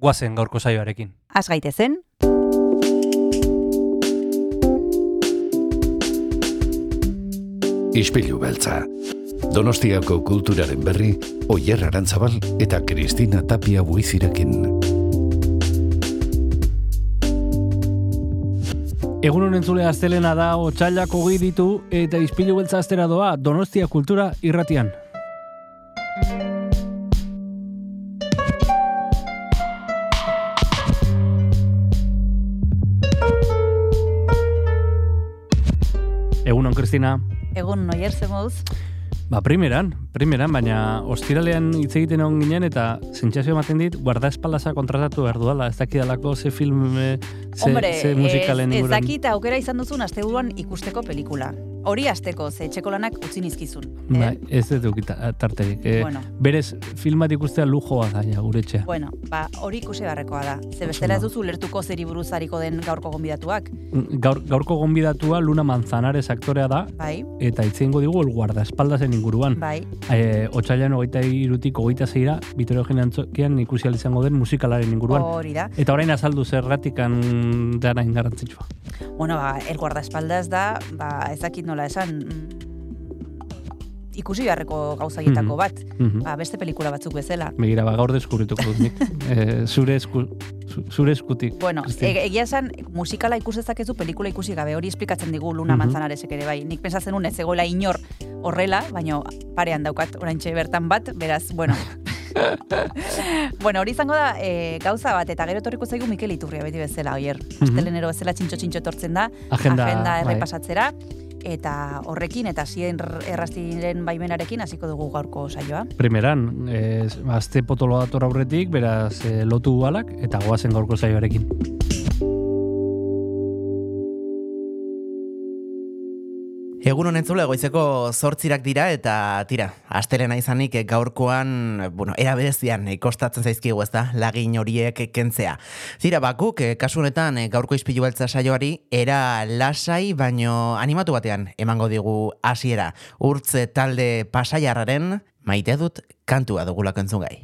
guazen gaurko saioarekin. Az gaitezen, Ispilu beltza. Donostiako kulturaren berri, Oyer Arantzabal eta Kristina Tapia buizirekin. Egun honen zule aztelena da, otxailak hogei ditu eta izpilu beltza aztera doa Donostia Kultura irratian. Kristina. egun noier zemuz, Ba, primeran, primeran, baina ostiralean hitz egiten egon ginen eta sentsazio ematen dit, guardaespaldaza kontratatu behar duela, ez dakidalako ze film, eh, ze, Hombre, ze musikalen ez, ez dakit aukera izan duzun asteburuan ikusteko pelikula. Hori asteko, ze etxeko lanak utzi nizkizun. Bai, ez dut dukita tarterik. Eh, Bueno. Berez, filmat ikustea lujoa da, ja, gure etxea. Bueno, ba, hori ikusi beharrekoa da. Ze bestela ez duzu lertuko zeri buruz hariko den gaurko gonbidatuak. Gaur, gaurko gonbidatua Luna Manzanares aktorea da, Bai, eta itzengo digu el guardaespaldasen inguruan. bai, E, Otsailan hogeita irutik hogeita zeira, Bitorio Antzokian ikusi izango den musikalaren inguruan. hori da. Eta orain azaldu zerratikan dara ingarrantzitsua. Bueno, ba, el guardaespaldas da, ba, ez dakit nola esan, mm, ikusi beharreko gauzaietako Mhm. bat, Mhm. ba, beste pelikula batzuk bezala. Begira, ba, gaur deskubrituko dut nik. e, zure, esku, zu- zure eskutik. Bueno, e- egia esan, musikala ikus dezakezu pelikula ikusi gabe, hori esplikatzen digu Luna Mhm. Manzanaresek ere bai. Nik pensatzen nun ez egoela inor horrela, baina parean daukat oraintxe bertan bat, beraz, bueno. bueno, hori izango da e, gauza bat, eta gero etorriko zaigu Mikel Iturria beti bezala, oier. Astelenero bezala txintxo-txintxo etortzen da, Agenda, agenda bai. Eta horrekin, eta zien errastiren baimenarekin hasiko dugu gaurko saioa. Primeran, e, azte potolo dator aurretik, beraz, e, lotu alak, eta goazen gaurko zaioarekin. Egun honen zule, goizeko zortzirak dira eta tira, astelena izanik gaurkoan, bueno, era berezian eh, kostatzen zaizkigu ez da, lagin horiek kentzea. Zira, bakuk, eh, kasu honetan eh, gaurko izpilu beltza saioari, era lasai, baino animatu batean emango digu hasiera urtze talde pasaiarraren, maite dut kantua dugulako entzun gai.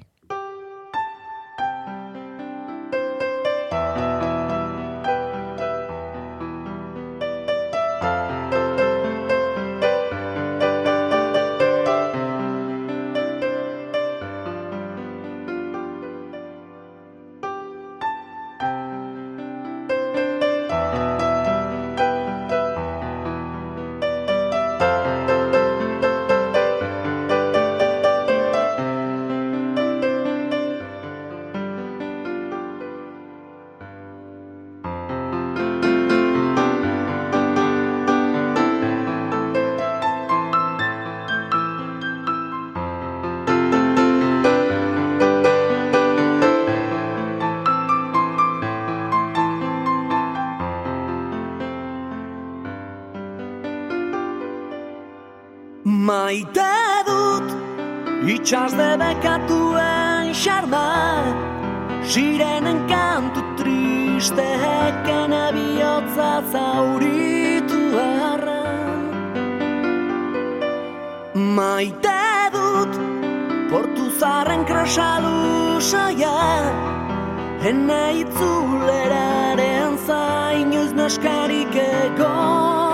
Maite dut itxas debekatuen xarma Sirenen kantu tristeken ebiotza zauritu arra. Maite dut portu zarren krosadu saia Ene itzuleraren zainoiz naskarik egon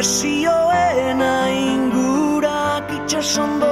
Desioena ingurak itxasondoran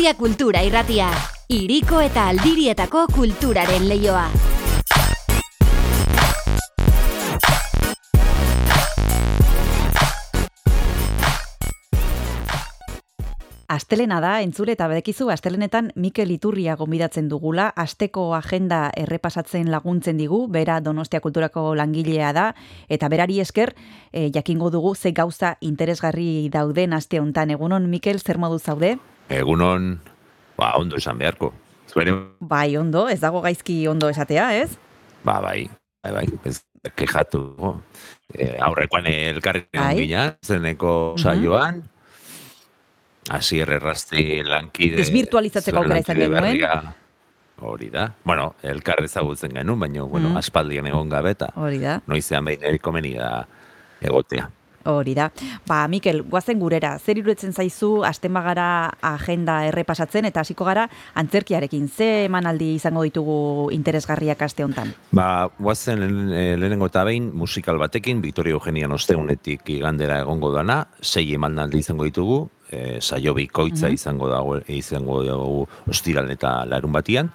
Donostia Kultura Irratia. Iriko eta aldirietako kulturaren leioa. Astelena da, entzule eta bedekizu, astelenetan Mikel Iturria gonbidatzen dugula, asteko agenda errepasatzen laguntzen digu, bera Donostia Kulturako langilea da, eta berari esker, e, jakingo dugu ze gauza interesgarri dauden aste hontan. Egunon, Mikel, zer modu zaude? Egunon, ba, ondo esan beharko. Zuere, Bai, ondo, ez dago gaizki ondo esatea, ez? ba, bai, bai, bai, ez kejatu. E, aurrekoan elkarri Bai. gina, zeneko Mhm. saioan, hasi errasti lankide... Desbirtualizatzeko zure aukera izan genuen. Hori da. Bueno, elkar ezagutzen genuen, baina, bueno, Mhm. aspaldian egon gabeta. Hori da. Noizean behin erikomeni da egotea. Hori da. Ba, Mikel, guazen gurera, zer iruditzen zaizu, asten bagara agenda errepasatzen, eta hasiko gara antzerkiarekin. Ze emanaldi izango ditugu interesgarriak aste hontan? Ba, guazen eh, lehenengo eta behin musikal batekin, Victoria Eugenian osteunetik igandera egongo dana, sei emanaldi izango ditugu, e, saio bikoitza izango dago izango dugu ostiral eta larun batian.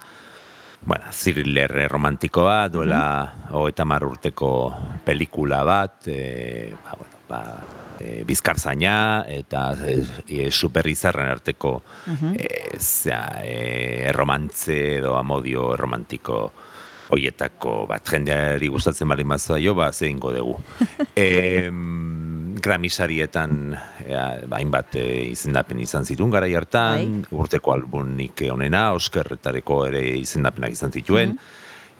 Bueno, thriller romantikoa, duela hogeita mar urteko pelikula bat, e, ba, bueno, ba, e, bizkarzaina eta e, e, superizarren arteko e, zera, e, erromantze edo amodio romantiko hoietako bat. Jendeari gustatzen bali mazaio, ba, zeingo dugu. e, gramisarietan e, hainbat e, izendapen izan zituen garai hartan, urteko albunik onena, Oskerretareko ere izendapenak izan zituen,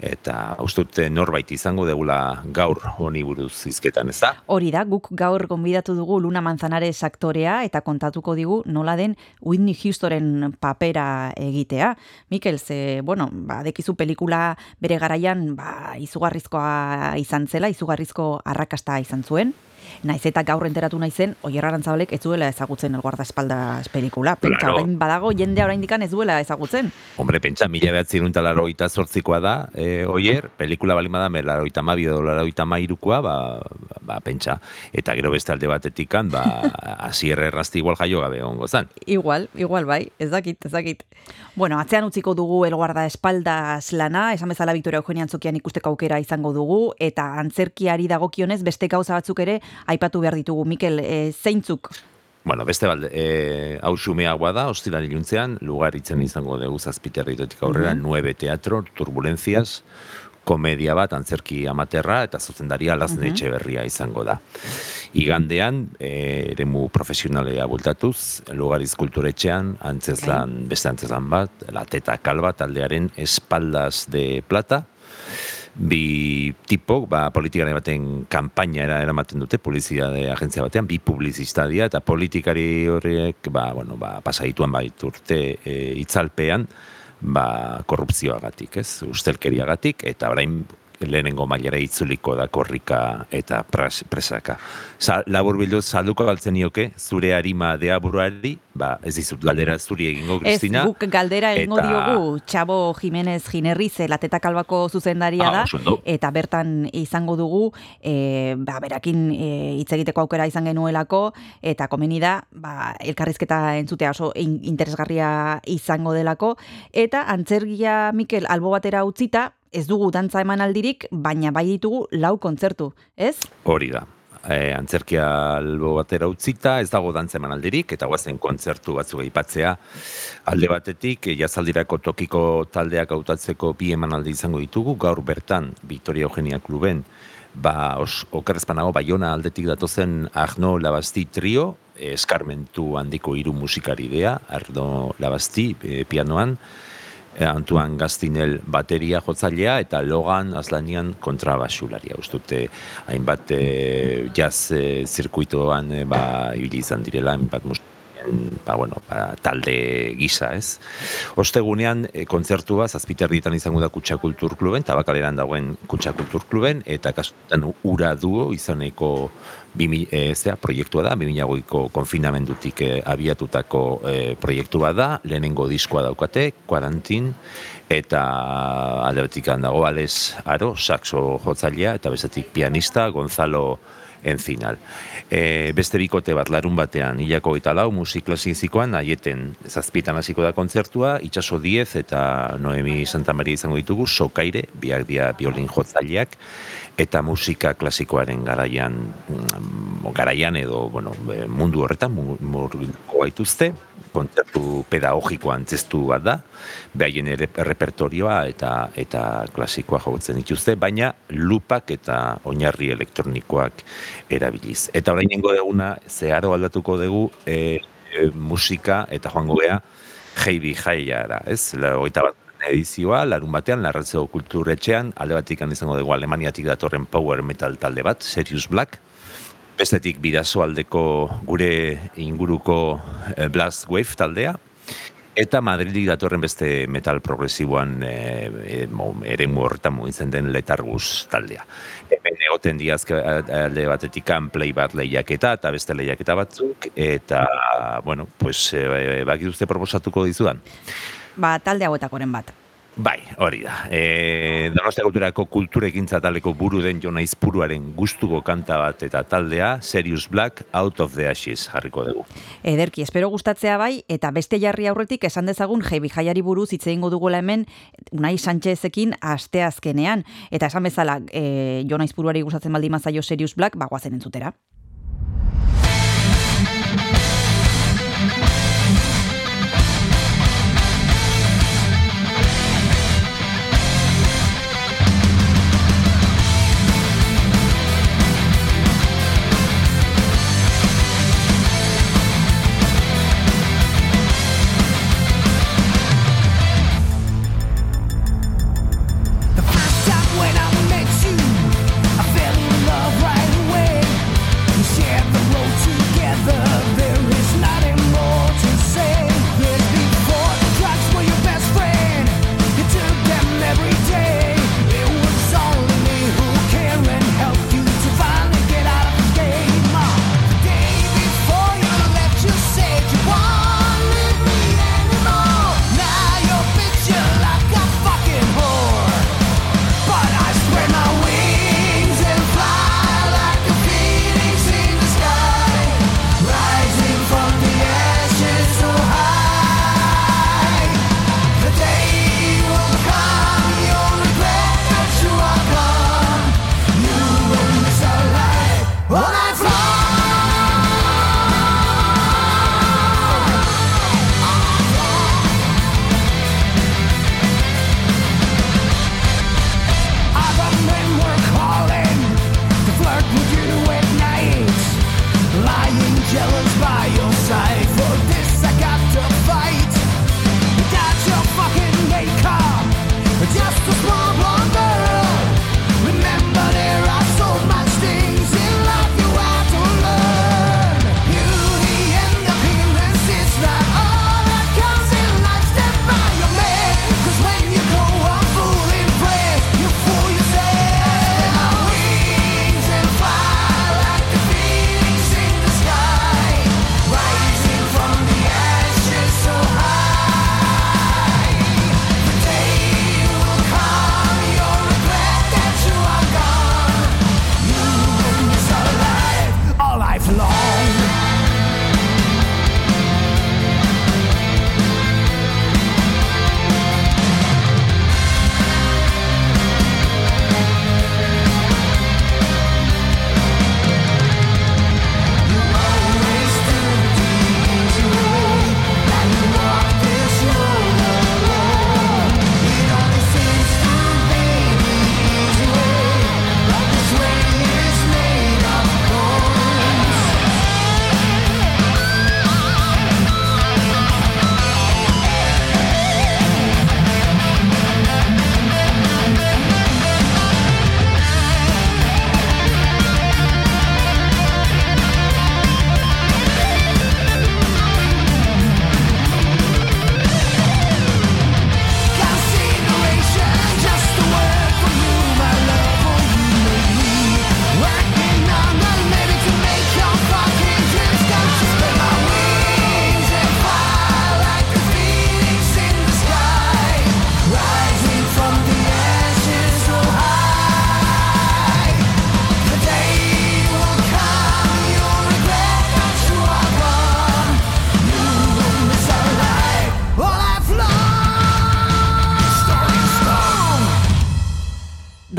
eta uste dut norbait izango degula gaur honi buruz hizketan, ez da? Hori da, guk gaur gonbidatu dugu Luna Manzanares aktorea eta kontatuko digu nola den Whitney Houstonen papera egitea. Mikel, ze, bueno, ba, dekizu pelikula bere garaian ba, izugarrizkoa izan zela, izugarrizko arrakasta izan zuen. Naiz eta gaur enteratu naizen, Oier Arantzabalek ez duela ezagutzen el guardaespaldas pelikula. Pentsa, Claro. orain badago jende oraindikan ez duela ezagutzen. Hombre, pentsa, mila behatzen eta laroita zortzikoa da, e, oier, pelikula bali bada, laroita mabi edo laroita mairukoa, ba, ba, pentsa. Eta gero beste alde batetikan, ba, asierre errazti igual jaio gabe ongo zan. Igual, igual bai, ez dakit, ez dakit. Bueno, atzean utziko dugu el guardaespaldas lana, esan bezala Victoria Eugenia Antzokian ikusteko aukera izango dugu, eta antzerkiari dagokionez beste gauza batzuk ere aipatu behar ditugu. Mikel, e, zeintzuk? Bueno, beste balde, e, hau xumeagoa da, hostilal iluntzean, lugaritzen izango dugu zazpiterritotik aurrera, nueve teatro, turbulencias, komedia bat, antzerki amaterra, eta zuzendaria lazne berria izango da. Igandean, e, eremu profesionalea bultatuz, lugariz kulturetxean, antzeslan, beste antzeslan bat, lateta kalba taldearen espaldas de plata, bi tipok, ba, politikari baten kanpaina era eramaten dute, publizitate agentzia batean, bi publizista dira, eta politikari horrek, ba, bueno, ba, pasaituan baiturte e, itzalpean, ba, korrupzioagatik, ez, ustelkeriagatik, eta orain lehenengo mailara itzuliko da korrika eta pras, presaka. Sa, labur bildu, salduko galtzen nioke, zure harima dea buruari, ba, ez dizut galdera zuri egingo, Ez, Kristina. guk galdera egingo eta- diogu Txabo Jimenez Ginerriz, eh, lateta kalbako zuzendaria Ah, da, ondo. eta bertan izango dugu, e, ba, berakin e, hitz egiteko aukera izan genuelako, eta komeni da, ba, elkarrizketa entzutea oso in- interesgarria izango delako, eta antzergia Mikel albo batera utzita, ez dugu dantza emanaldirik, baina bai ditugu lau kontzertu, ez? Hori da. E, antzerkia albo batera utzita, ez dago dantza emanaldirik, eta guazen kontzertu batzuk aipatzea. Alde batetik, e, jazaldirako tokiko taldeak hautatzeko bi emanaldi izango ditugu, gaur bertan, Victoria Eugenia Kluben, ba, os, okerrezpanago, Baiona aldetik datozen Arno Labasti trio, eskarmentu handiko hiru musikaridea, Arno Labasti e, pianoan, Antuan Gastinel bateria jotzailea eta Logan Azlanian kontrabasularia. Ustute hainbat e, jazz e, zirkuitoan e, ba, ibili izan direla, hainbat ba, bueno, ba, talde gisa, ez? Ostegunean e, kontzertua zazpiterrietan izango da Kutsa Kultur Kluben, tabakaleran dagoen Kutsa Kultur Kluben, eta kasutan ura duo izaneko bimi, e, zera, proiektua da, 2008ko konfinamendutik e, abiatutako e, proiektu bat da, lehenengo diskoa daukate, Quarantine, eta alde dago Ales Aro, saxo jotzailea, eta bestetik pianista, Gonzalo Enzinal. E, beste bikote bat larun batean, hilako eta lau, musik klasizikoan, aieten zazpitan hasiko da kontzertua, itxaso diez eta Noemi Santa Maria izango ditugu, sokaire, biak dia biolin jotzaileak, eta musika klasikoaren garaian, mm, garaian edo bueno, e, mundu horretan mu- murgilduko gaituzte, kontzertu pedagogiko antzestu bat da, behaien ere repertorioa eta eta klasikoa jotzen dituzte, baina lupak eta oinarri elektronikoak erabiliz. Eta orain nengo deguna, zeharo aldatuko dugu e, e, musika eta joango gea Heibi Jaiara, ez? Hogeita bat edizioa, larun batean, larratzeo kulturetxean, alde batik izango dugu Alemaniatik datorren power metal talde bat, Serious Black, bestetik bidazo aldeko gure inguruko eh, Blast Wave taldea, eta Madridik datorren beste metal progresiboan e, e, mo, ere horretan mugitzen den letargus taldea. Hemen egoten diazke alde batetik play bat lehiaketa eta beste lehiaketa batzuk, eta, bueno, pues, e, bakituzte proposatuko dizudan. Ba, talde hauetakoren bat. Bai, hori da. E, Donostia kulturako kultura ekintza taleko buru den Jona Izpuruaren gustuko kanta bat eta taldea Serious Black Out of the Ashes jarriko dugu. Ederki, espero gustatzea bai, eta beste jarri aurretik esan dezagun jebi jaiari buruz hitz egingo dugula hemen Unai Sánchezekin asteazkenean. Eta esan bezala, e, Jona Izpuruari gustatzen baldin mazaio Serious Black, bagoazen entzutera.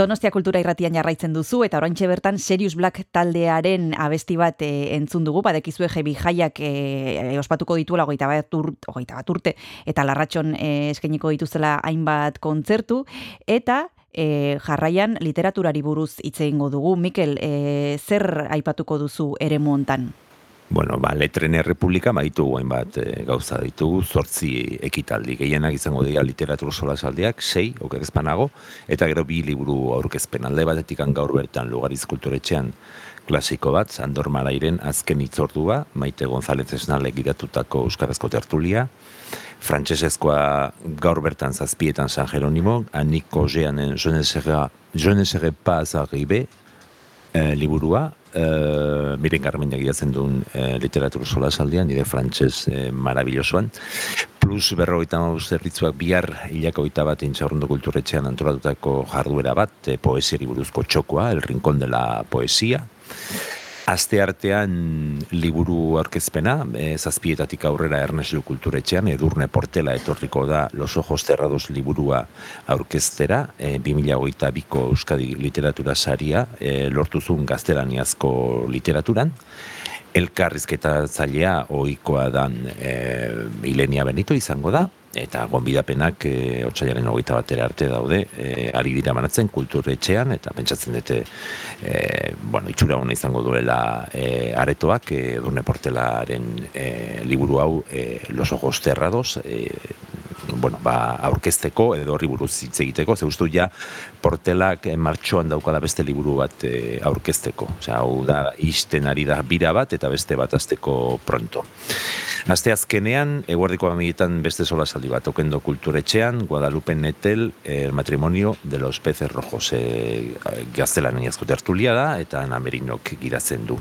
Donostia kultura irratian jarraitzen duzu eta oraintxe bertan Serious Black taldearen abesti bat e, entzun dugu, badekizue jebi jaiak e, e, ospatuko dituela hogeita bat, urte eta larratxon e, eskainiko dituzela hainbat kontzertu eta e, jarraian literaturari buruz hitz egingo dugu. Mikel, e, zer aipatuko duzu eremu hontan? Bueno, ba, letren errepublika baitu hainbat e, gauza ditugu, zortzi ekitaldi, gehienak izango dira literatur solasaldiak, sei, oker ezpanago, eta gero bi liburu aurkezpen. Alde batetik gaur bertan lugariz kulturetxean klasiko bat, Sandor Malairen azken itzordua, Maite González Esnalek gidatutako Euskarazko tertulia, frantsesezkoa gaur bertan zazpietan San Jeronimo, Anik Kojeanen Je ne serai- Je ne serai pas arrivé, eh, liburua, uh, miren garmenak idatzen duen uh, literatur sola saldian, nire frantxez uh, marabillosoan. Plus berrogeita maus zerbitzuak bihar hilako eta bat intxaurrondo kulturetxean antolatutako jarduera bat, e, poesiari buruzko txokoa, El Rincón de la Poesia. Aste artean liburu aurkezpena, e, zazpietatik aurrera Erneslu kulturetxean, edurne portela etorriko da Los Ojos Cerrados liburua aurkeztera, e, 2008 biko Euskadi literatura saria, e, lortuzun gaztelaniazko literaturan, elkarrizketa zailea ohikoa dan e, Ilenia Benito izango da, eta gonbidapenak e, otsailaren hogeita batera arte daude, e, ari dira banatzen kulturetxean, eta pentsatzen dute, e, bueno, itxura hona izango duela e, aretoak, e, Edurne Portelaren e, liburu hau e, Los Ojos Cerrados, e, bueno, ba, aurkezteko edo horri buruz hitz egiteko, ze ustu ja portelak eh, martxoan daukala beste liburu bat eh, aurkezteko. Osea, hau da isten ari da bira bat eta beste bat azteko pronto. Aste azkenean, eguardiko amiguetan beste sola saldi bat, okendo kulturetxean, Guadalupe Netel, el matrimonio de los peces rojos, e, gaztelan tertulia da, eta Namerinok giratzen du.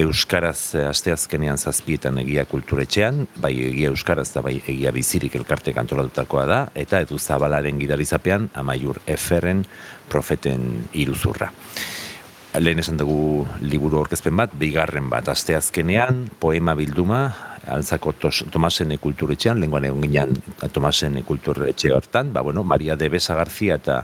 Euskaraz eh, asteazkenean zazpietan egia kulturetxean, bai egia Euskaraz da bai egia bizirik elkarte kantolatutakoa da, eta edu zabalaren gidarizapean amaiur eferren profeten iruzurra. Lehen esan dugu liburu orkezpen bat, bigarren bat asteazkenean, poema bilduma, altzako Tomasen kulturetxean, lenguan egon ginen Tomasen kulturetxe hortan, ba, bueno, Maria de Besa García eta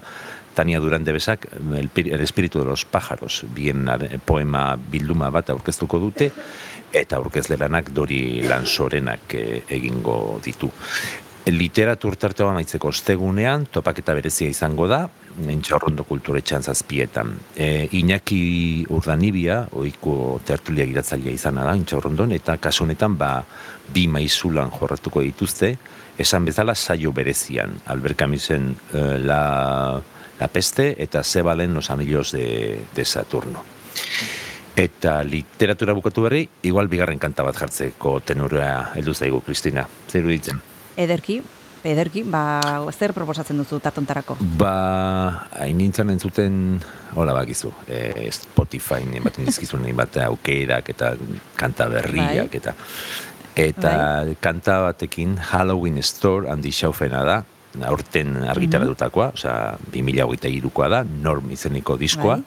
Tania Durande Besak, el, espíritu de los pájaros, bien poema bilduma bat aurkeztuko dute, eta aurkezleranak Dori Lansorenak eh, egingo ditu. Literatur tartea amaitzeko ostegunean, topaketa berezia izango da, Entxaurrondo kulturetxean zazpietan. E, Iñaki Urdanibia, oiko tertulia giratzailea izana da, Entxaurrondon, eta kasu honetan ba, bi maizulan jorratuko dituzte, esan bezala saio berezian. Albert Camisen eh, la, la peste eta Zebalen los anillos de, de Saturno. Eta literatura bukatu berri, igual bigarren kanta bat jartzeko tenura heldu zaigu, Kristina. Zer ditzen? Ederki, ederki, ba, zer proposatzen duzu tartontarako? Ba, hain nintzen entzuten, hola bakizu, e, Spotify ematen dizkizun bat aukerak eta kanta berriak Bai. eta eta kanta batekin Halloween Store handi xaufena da, aurten argitaratutakoa, osea, 2023koa da, norm izeniko diskoa. Bai.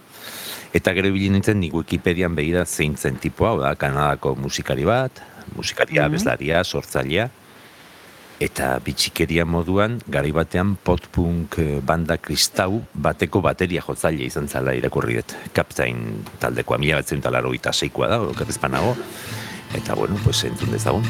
Eta gero ibili nintzen nik Wikipedian begira zein zen tipua, hau da, Kanadako musikari bat, musikaria, Mhm. bezlaria, sortzailea, eta bitxikeria moduan, gari batean potpunk eh, banda kristau bateko bateria jotzaile izan zala irakurri dut. Captain taldekoa, mila batzen talaro eta seikoa da, okerrezpanago. Eta bueno, pues entzun dezagun.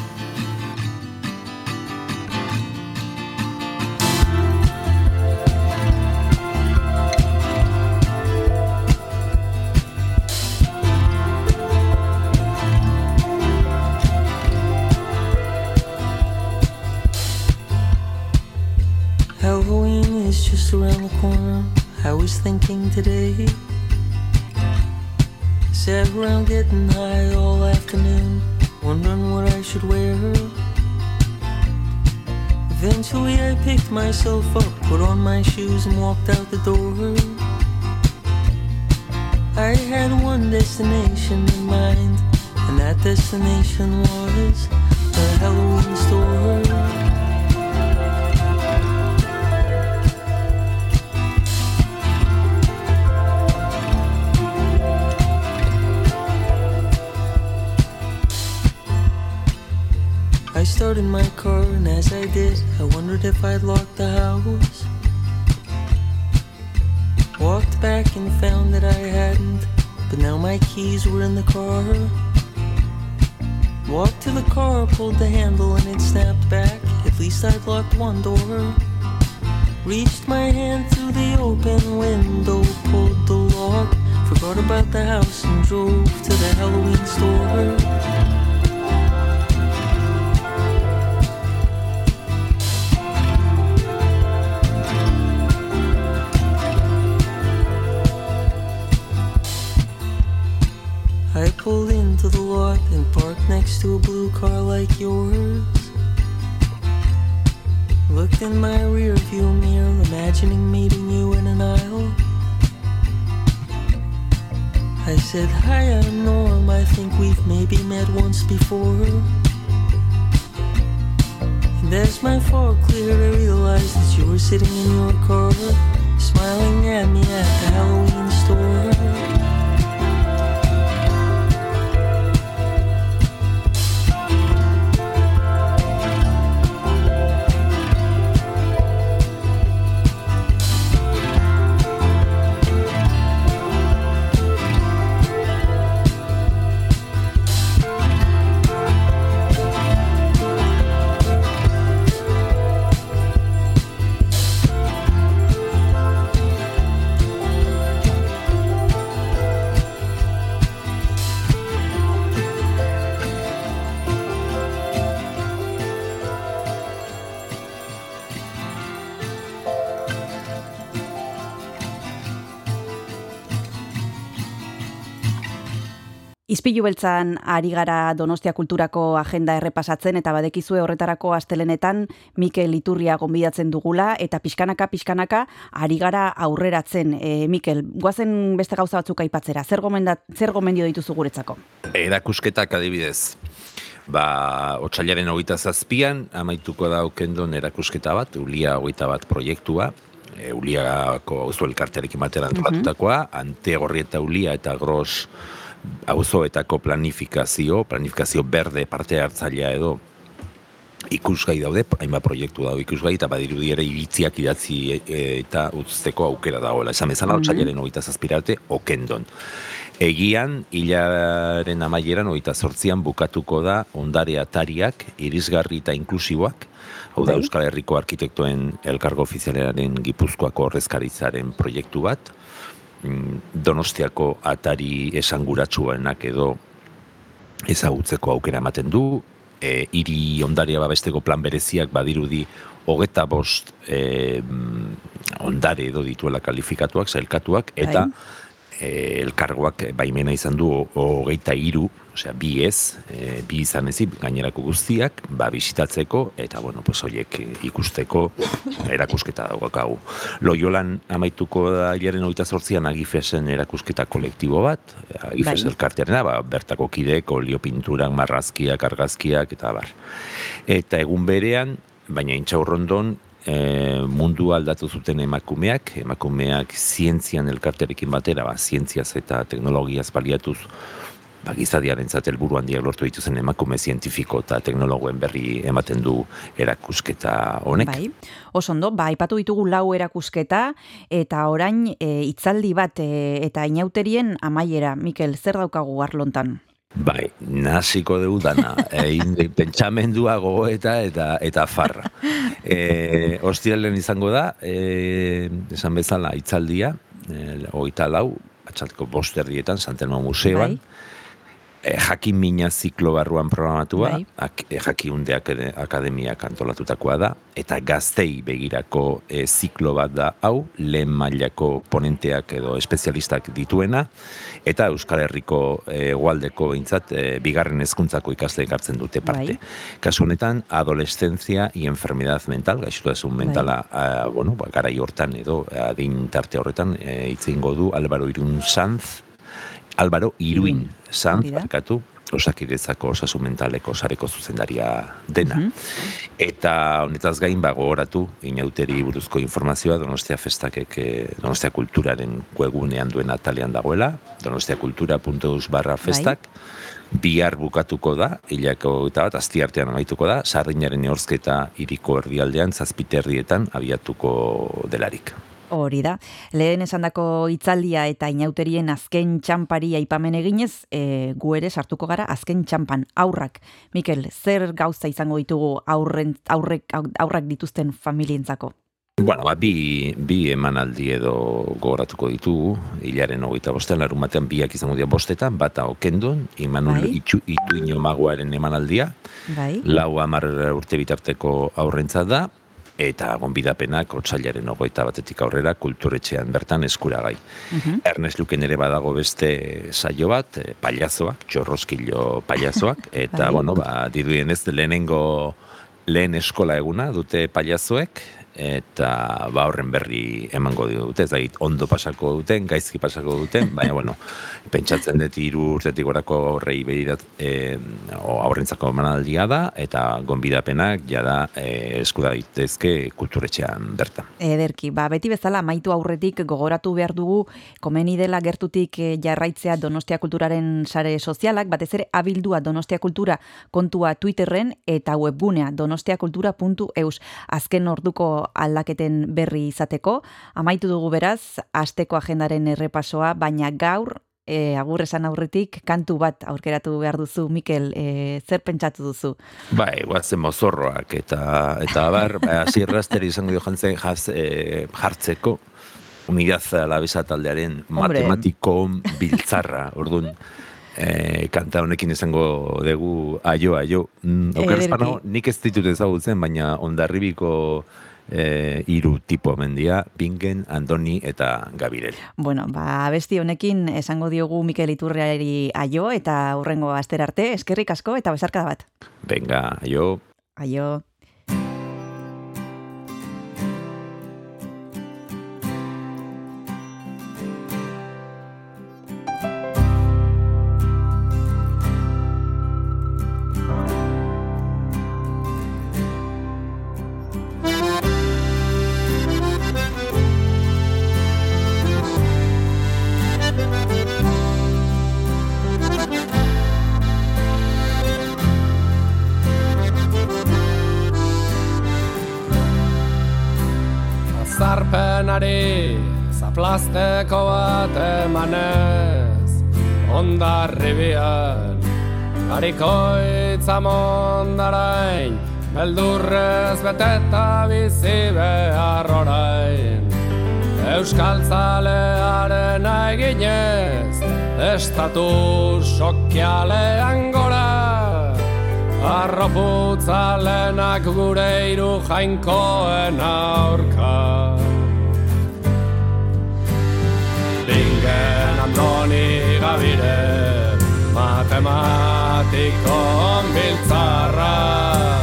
Around the corner. I was thinking today. Sat around getting high all afternoon, wondering what I should wear. Eventually, I picked myself up, put on my shoes, and walked out the door. I had one destination in mind, and that destination was the Halloween store. I started my car, and as I did, I wondered if I'd locked the house. Walked back and found that I hadn't, but now my keys were in the car. Walked to the car, pulled the handle, and it snapped back. At least I'd locked one door. Reached my hand through the open window, pulled the lock, forgot about the house, and drove to the Halloween store. I pulled into the lot and parked next to a blue car like yours. Looked in my rear view mirror, imagining meeting you in an aisle. I said, Hi, I'm Norm. I think we've maybe met once before. And as my fog cleared, I realized that you were sitting in your car, smiling at me at the Halloween store. Izpilu beltzan ari gara Donostia Kulturako agenda errepasatzen eta badekizue horretarako astelenetan Mikel Iturria gonbidatzen dugula eta pixkanaka pixkanaka ari gara aurreratzen. E, Mikel, guazen beste gauza batzuk aipatzera. Zer gomendat zer gomendio dituzu guretzako? Erakusketak adibidez. Ba, otxailaren hogeita zazpian, amaituko da okendon erakusketa bat, Ulia hogeita bat proiektua, e, Uliako auzo elkartearekin batera antolatutakoa, ante gorri eta Ulia eta gros auzoetako planifikazio, planifikazio berde parte hartzailea edo ikusgai daude, hainbat proiektu dago ikusgai, eta badirudi ere iritziak idatzi e, e, eta utzteko aukera dagoela. Esan bezala, mm -hmm. hogeita zazpirarte, okendon. Egian, hilaren amaieran, hogeita sortzian, bukatuko da ondare atariak, irisgarri eta inklusiboak, hau da Bai. Euskal Herriko Arkitektoen Elkargo Ofizialaren Gipuzkoako Horrezkaritzaren proiektu bat, Donostiako atari esanguratsuenak edo ezagutzeko aukera ematen du, e, hiri ondarea babesteko plan bereziak badirudi hogeta bost e, mm, ondare edo dituela kalifikatuak, zailkatuak, eta e, elkargoak baimena izan du ho- hogeita hiru, osea, bi ez, e, bi izan ezik, gainerako guztiak, ba, bisitatzeko, eta, bueno, pues, horiek e, ikusteko erakusketa daukagu. Loiolan amaituko da hilaren hogeita zortzian agifesen erakusketa kolektibo bat, agifes Bai. elkartearena, ba, bertako kidek, oliopinturak, marrazkiak, argazkiak, eta bar. Eta egun berean, baina intxaurrondon, e, mundu aldatu zuten emakumeak, emakumeak zientzian elkartearekin batera, ba, zientziaz eta teknologiaz baliatuz, ba, gizadiaren helburu handiak lortu dituzen emakume zientifiko eta teknologoen berri ematen du erakusketa honek. Bai. Oso ondo, ba, aipatu ditugu lau erakusketa, eta orain e, itzaldi bat e, eta inauterien amaiera. Mikel, zer daukagu arlontan? Bai, naziko dugu dana, egin pentsamendua gogoeta eta eta farra. E, Ostiralen izango da, e, esan bezala itzaldia, e, hogeita lau, atxalteko bosterdietan, Santelmo Museoan, Bai. E, jakin mina ziklo barruan programatua, Bai. ak, e, jakiunde akade- akademiak antolatutakoa da, eta gaztei begirako e, ziklo bat da hau, lehen mailako ponenteak edo espezialistak dituena, eta Euskal Herriko e, egualdeko behintzat e, bigarren hezkuntzako ikasleek hartzen dute parte. Bai. Kasu honetan, adolescencia y enfermedad mental, gaixotasun mentala, ah, bueno, ba, garai hortan edo adin tarte horretan e, hitz egingo du Álvaro Irun Sanz, Álvaro Iruin hori da. barkatu, osakidetzako osasun mentaleko sareko zuzendaria dena. Mhm. Eta honetaz gain ba gogoratu inauteri buruzko informazioa Donostia Festakek eh, Donostia Kulturaren webgunean duen atalean dagoela, donostiakultura.eus barra festak, bihar bukatuko da, hilako eta bat, azti artean amaituko da, sardinaren ehorzketa iriko erdialdean, zazpiterdietan abiatuko delarik. Hori da. Lehen esandako hitzaldia eta inauterien azken txampari aipamen eginez, e, gu ere sartuko gara azken txampan aurrak. Mikel, zer gauza izango ditugu aurren, aurrek, aurrak dituzten familientzako? Bueno, ba, bi, bi emanaldi edo gogoratuko ditugu, hilaren hogeita bostean, larun batean biak izango dira bostetan, bata okendon, Imanol Bai. Itxu, Ituino Magoaren emanaldia, Bai? lau amar urte bitarteko aurrentza da, eta gonbidapenak otsailaren ogoita batetik aurrera kulturetxean bertan eskuragai. Mhm. Ernest Luken ere badago beste saio bat, eh, pailazoak, txorroskilo pailazoak, eta, Bai. bueno, ba, dirudien ez lehenengo lehen eskola eguna dute pailazoek, eta ba horren berri emango dute, ez da ondo pasako duten, gaizki pasako duten, baina bueno, pentsatzen dut hiru urtetik gorako horrei behirat e, aurrentzako emanaldia da, eta gonbidapenak jada e, eskuda daitezke kulturetxean bertan. Ederki, ba, beti bezala maitu aurretik gogoratu behar dugu komeni dela gertutik eh, jarraitzea Donostia Kulturaren sare sozialak, batez ere abildua Donostia Kultura kontua Twitterren eta webgunea donostiakultura.eus. Azken orduko aldaketen berri izateko, amaitu dugu beraz, asteko agendaren errepasoa, baina gaur E, agur esan aurretik, kantu bat aurkeratu behar duzu, Mikel, e, zer pentsatu duzu? Bai, guazen mozorroak, eta, eta bar, hasi errasteri izango dio jantzen jaz, e, jartzeko, unidad alabeza taldearen Hombre. matematiko biltzarra, orduan, e, kanta honekin izango dugu aio, aio. Mm, Ederki. Okerrezpano, nik ez ditut ezagutzen, baina ondarribiko e, iru tipo mendia, Bingen, Andoni eta Gabirel. Bueno, ba, besti honekin esango diogu Mikel Iturriari aio eta hurrengo aster arte, eskerrik asko eta besarkada bat. Venga, aio. Aio. Zaplasteko bat emanez Ondarribian Harikoitza mondarain Beldurrez beteta bizi behar orain. Euskal zalearen eginez Estatu sokialean gora. Arroputzalenak gure iru jainkoen aurka Matematiko biltzarra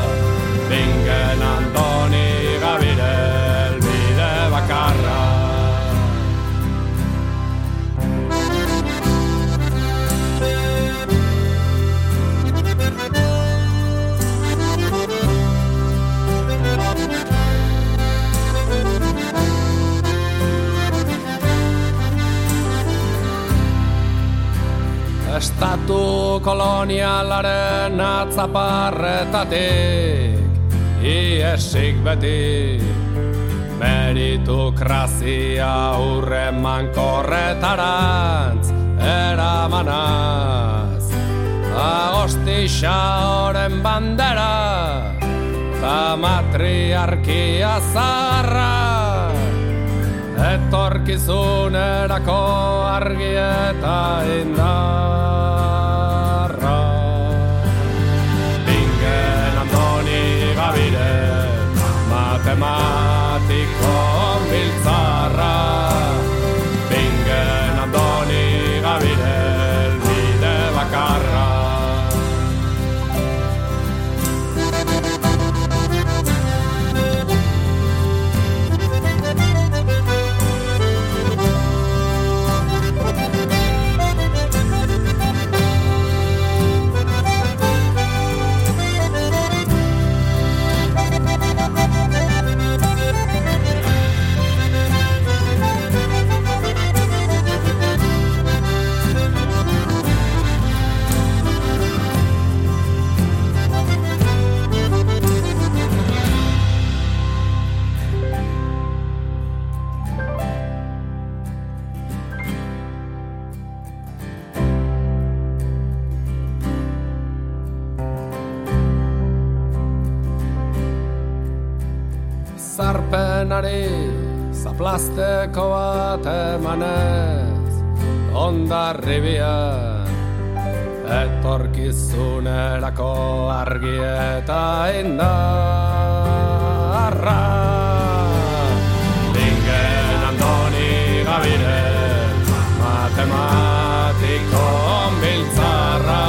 Estatu kolonialaren atzaparretatik Iesik beti. Meritokrazia hurren mankorretarantz Eramanaz. Agostixa oren bandera Ta matriarkia zarra Etorkizunerako argi eta indarra. Bingen Andoni Gabire Matematiko zaplasteko bat emanez Ondarribian Etorkizunerako argi eta indarra. Bingen Andoni Gabire Matematiko biltzarra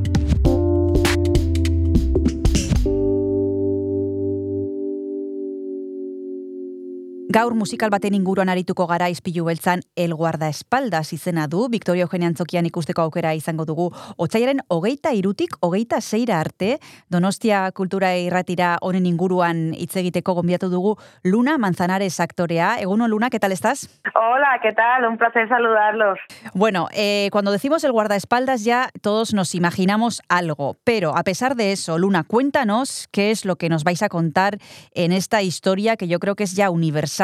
Gaur musikal baten inguruan arituko gara izpilu beltzan El Guardaespaldas izena du, Victoria Eugenia Antzokian ikusteko aukera izango dugu. Otsaiaren hogeita irutik, hogeita zeira arte, Donostia Kultura Irratira honen inguruan hitz egiteko gonbiatu dugu Luna Manzanares aktorea. Eguno, Luna, ¿qué tal estás? Hola, ¿qué tal? Un placer saludarlos. Bueno, eh, cuando decimos el guardaespaldas ya todos nos imaginamos algo, pero a pesar de eso, Luna, cuéntanos qué es lo que nos vais a contar en esta historia que yo creo que es ya universal,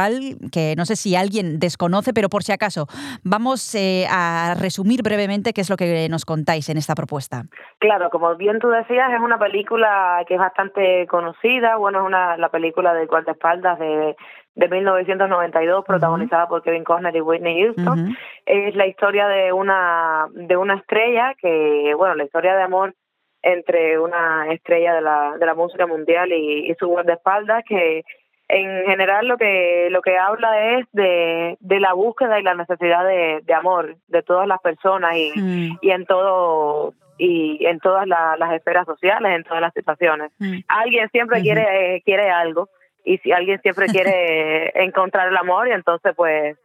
que no sé si alguien desconoce, pero por si acaso, vamos eh, a resumir brevemente qué es lo que nos contáis en esta propuesta. Claro, como bien tú decías, es una película que es bastante conocida. Bueno, es una la película de guardaespaldas de de 1992 protagonizada por Kevin Costner y Whitney Houston. Es la historia de una de una estrella que, bueno, la historia de amor entre una estrella de la de la música mundial y, y su guardaespaldas que en general lo que lo que habla es de, de la búsqueda y la necesidad de, de amor de todas las personas y, Mm. y en todo y en todas la- las esferas sociales, en todas las situaciones. Mm. Alguien siempre quiere eh, quiere algo y si alguien siempre quiere encontrar el amor y entonces pues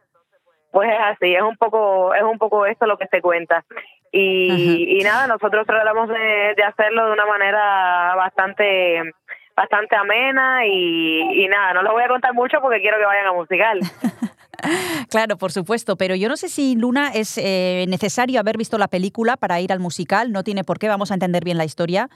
pues es así, es un poco es un poco esto lo que se cuenta. Y, y nada, nosotros tratamos de, de hacerlo de una manera bastante bastante amena y, y nada, no lo voy a contar mucho porque quiero que vayan a musical. Claro, por supuesto, pero yo no sé si Luna es eh, necesario haber visto la película para ir al musical, no tiene por qué, vamos a entender bien la historia.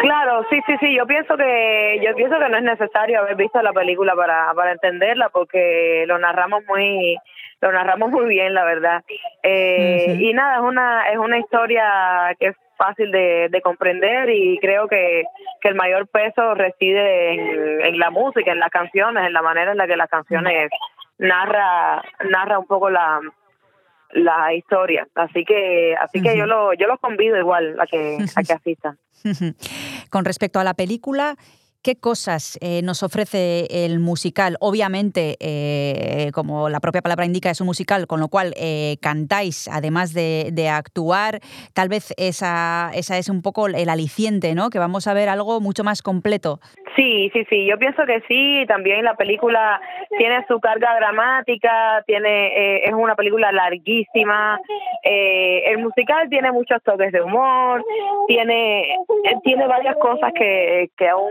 Claro, sí, sí, sí. Yo pienso que yo pienso que no es necesario haber visto la película para para entenderla porque lo narramos muy lo narramos muy bien, la verdad. Eh. Y nada, es una es una historia que fácil de, de comprender y creo que, que el mayor peso reside en, en la música, en las canciones, en la manera en la que las canciones narra narra un poco la la historia. Así que así que yo lo yo los convido igual a que a que asistan. Con respecto a la película, ¿qué cosas eh, nos ofrece el musical? Obviamente, eh, como la propia palabra indica, es un musical, con lo cual eh, cantáis, además de, de actuar, tal vez esa, esa es un poco el aliciente, ¿no? Que vamos a ver algo mucho más completo. Sí, sí, sí, yo pienso que sí, también la película tiene su carga dramática, tiene eh, es una película larguísima, eh, el musical tiene muchos toques de humor, tiene eh, tiene varias cosas que, que aún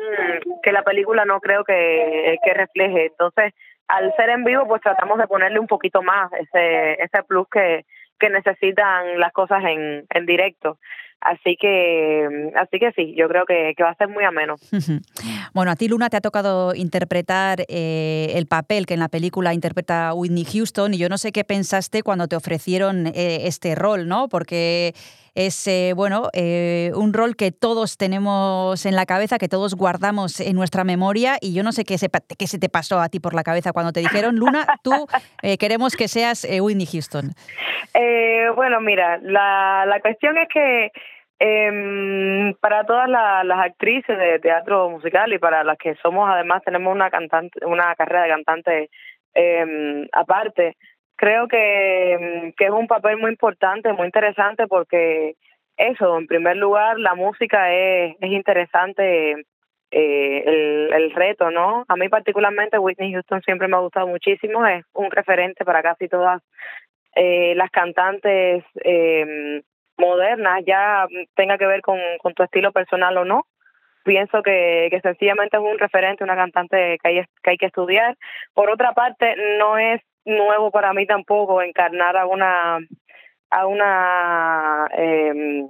que la película no creo que, que refleje, entonces al ser en vivo pues tratamos de ponerle un poquito más ese ese plus que que necesitan las cosas en, en directo. Así que, así que sí, yo creo que, que va a ser muy ameno. Bueno, a ti, Luna, te ha tocado interpretar eh, el papel que en la película interpreta Whitney Houston y yo no sé qué pensaste cuando te ofrecieron eh, este rol, ¿no? Porque es, eh, bueno, eh, un rol que todos tenemos en la cabeza, que todos guardamos en nuestra memoria y yo no sé qué se, qué se te pasó a ti por la cabeza cuando te dijeron, Luna, tú eh, queremos que seas eh, Whitney Houston. Eh, bueno, mira, la, la cuestión es que em, para todas la- las actrices de teatro musical y para las que somos además tenemos una cantante, una carrera de cantante em, aparte, creo que, em, que es un papel muy importante, muy interesante porque eso, en primer lugar, la música es, es interesante eh, el, el reto, ¿no? A mí particularmente Whitney Houston siempre me ha gustado muchísimo, es un referente para casi todas eh, las cantantes eh, modernas, ya tenga que ver con, con tu estilo personal o no. Pienso que, que sencillamente es un referente, una cantante que hay, que hay que estudiar. Por otra parte, no es nuevo para mí tampoco encarnar a una a una eh,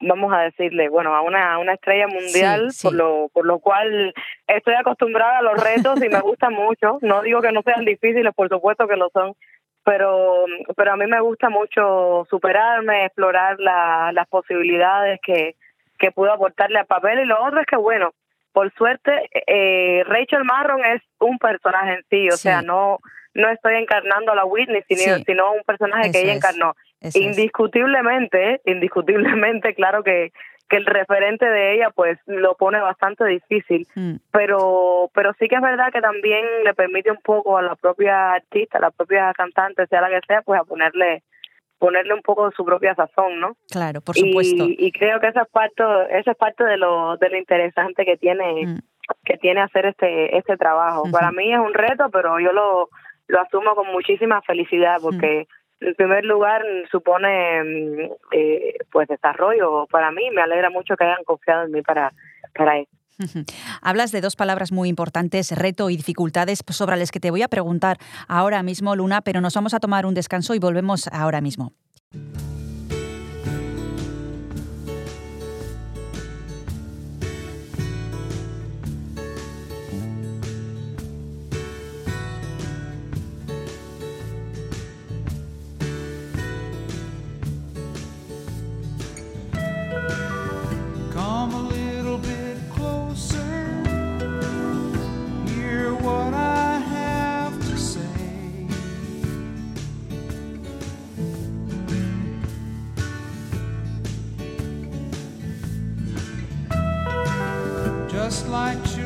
vamos a decirle bueno a una a una estrella mundial Sí, sí. por lo por lo cual estoy acostumbrada a los retos y me gustan mucho no digo que no sean difíciles por supuesto que lo son pero pero a mí me gusta mucho superarme explorar la, las posibilidades que que puedo aportarle al papel y lo otro es que bueno por suerte eh, Rachel Marron es un personaje en sí o Sí. sea no no estoy encarnando a la Whitney sino, Sí. sino un personaje que ella es. encarnó Eso es. indiscutiblemente, indiscutiblemente, claro que, que el referente de ella pues lo pone bastante difícil, Mm. pero pero sí que es verdad que también le permite un poco a la propia artista, a la propia cantante, sea la que sea, pues a ponerle ponerle un poco de su propia sazón, ¿no? Claro, por supuesto. Y, y creo que esa es parte, esa es parte de lo, de lo interesante que tiene, Mm. que tiene hacer este, este trabajo. Para mí es un reto, pero yo lo, lo asumo con muchísima felicidad porque en primer lugar supone mm, eh, pues desarrollo para mí. Me alegra mucho que hayan confiado en mí para, para eso. Ujú. Hablas de dos palabras muy importantes, reto y dificultades, sobre las que te voy a preguntar ahora mismo, Luna, pero nos vamos a tomar un descanso y volvemos ahora mismo. Just like children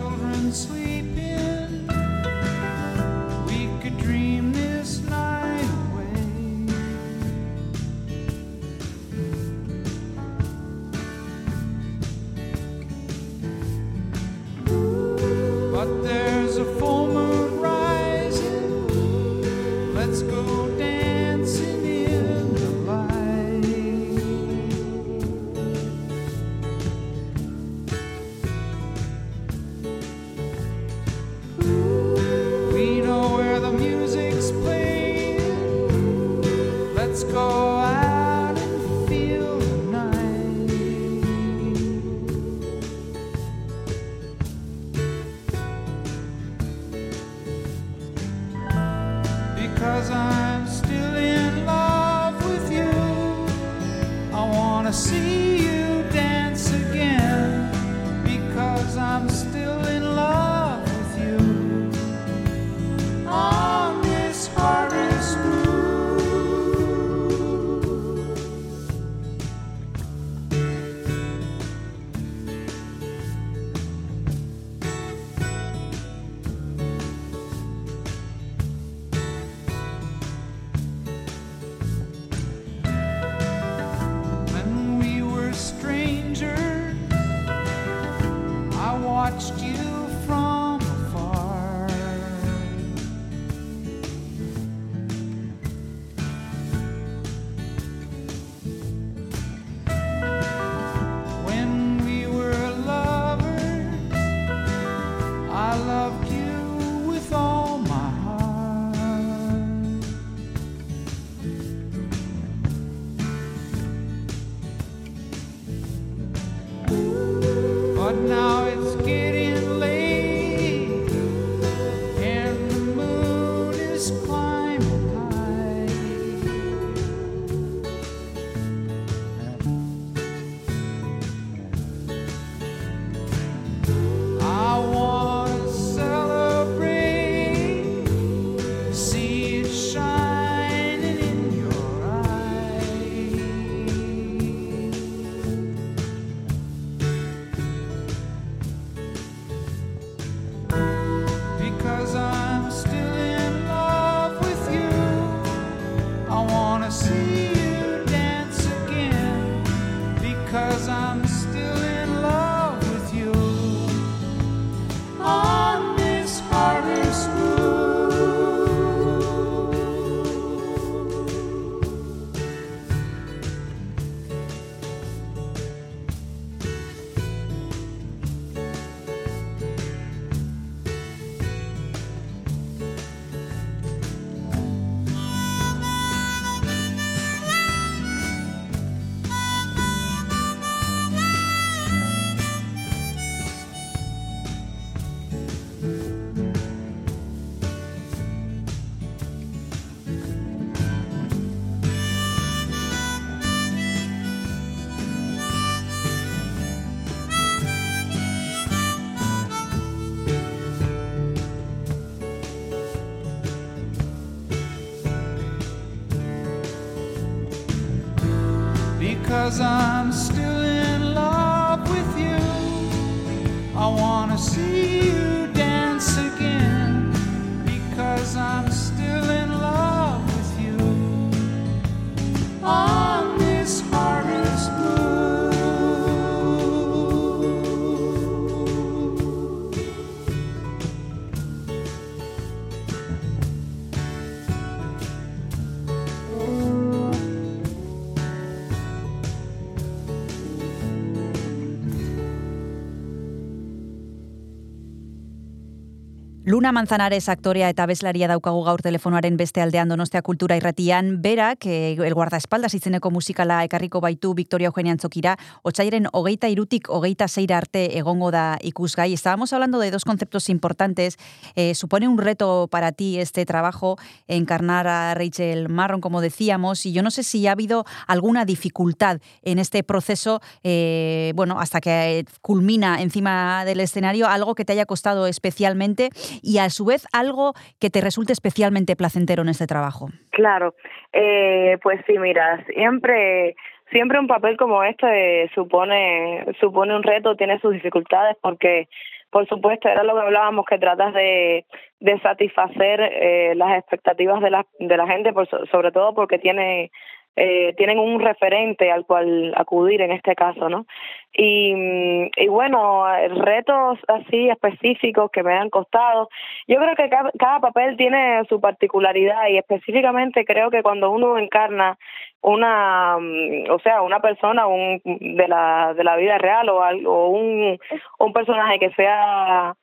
Luna Manzanares aktorea eta bezlaria daukagu gaur telefonoaren beste aldean Donostia Kultura Irratian, berak eh, el guardaespaldas izeneko musikala ekarriko baitu Victoria Eugenia Antzokira, otsairen hogeita irutik hogeita zeira arte egongo da ikusgai. Estábamos hablando de dos conceptos importantes. Eh, supone un reto para ti este trabajo, encarnar a Rachel Marron, como decíamos, y yo no sé si ha habido alguna dificultad en este proceso, eh, bueno, hasta que culmina encima del escenario, algo que te haya costado especialmente y a su vez algo que te resulte especialmente placentero en este trabajo. Claro, eh, pues sí, mira, siempre siempre un papel como este supone supone un reto, tiene sus dificultades porque por supuesto era lo que hablábamos que tratas de, de satisfacer eh, las expectativas de la de la gente, por, so- sobre todo porque tiene eh, tienen un referente al cual acudir en este caso, ¿no? Y, y bueno, retos así específicos que me han costado. Yo creo que cada, cada papel tiene su particularidad y específicamente creo que cuando uno encarna una, mm, o sea, una persona un, de la de la vida real o, algo, o un, un personaje que sea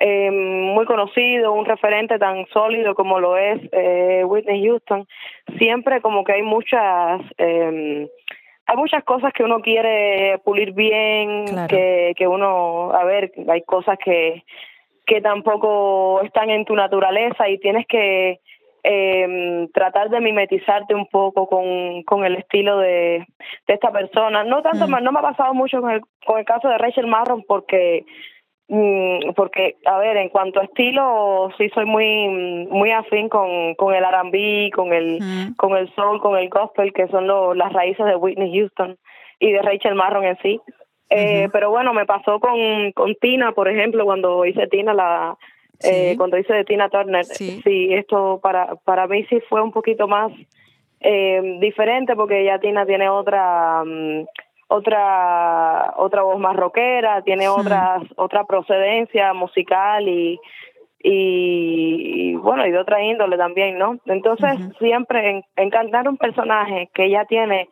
eh, muy conocido, un referente tan sólido como lo es eh, Whitney Houston, siempre como que hay muchas eh, hay muchas cosas que uno quiere pulir bien, Claro. que, que uno, a ver, hay cosas que, que tampoco están en tu naturaleza y tienes que eh, tratar de mimetizarte un poco con, con el estilo de, de esta persona. No tanto, Mm. no me ha pasado mucho con el, con el caso de Rachel Marron porque porque a ver en cuanto a estilo sí soy muy muy afín con, con el R&B con el Mm. con el soul con el gospel que son lo- las raíces de Whitney Houston y de Rachel Marron en sí eh, pero bueno me pasó con con Tina por ejemplo cuando hice Tina la eh, cuando hice de Tina Turner Sí. sí esto para para mí sí fue un poquito más eh, diferente porque ya Tina tiene otra mm, otra otra voz más rockera, tiene otras otra procedencia musical y, y y, bueno y de otra índole también, ¿no? Entonces siempre en, encantar un personaje que ya tiene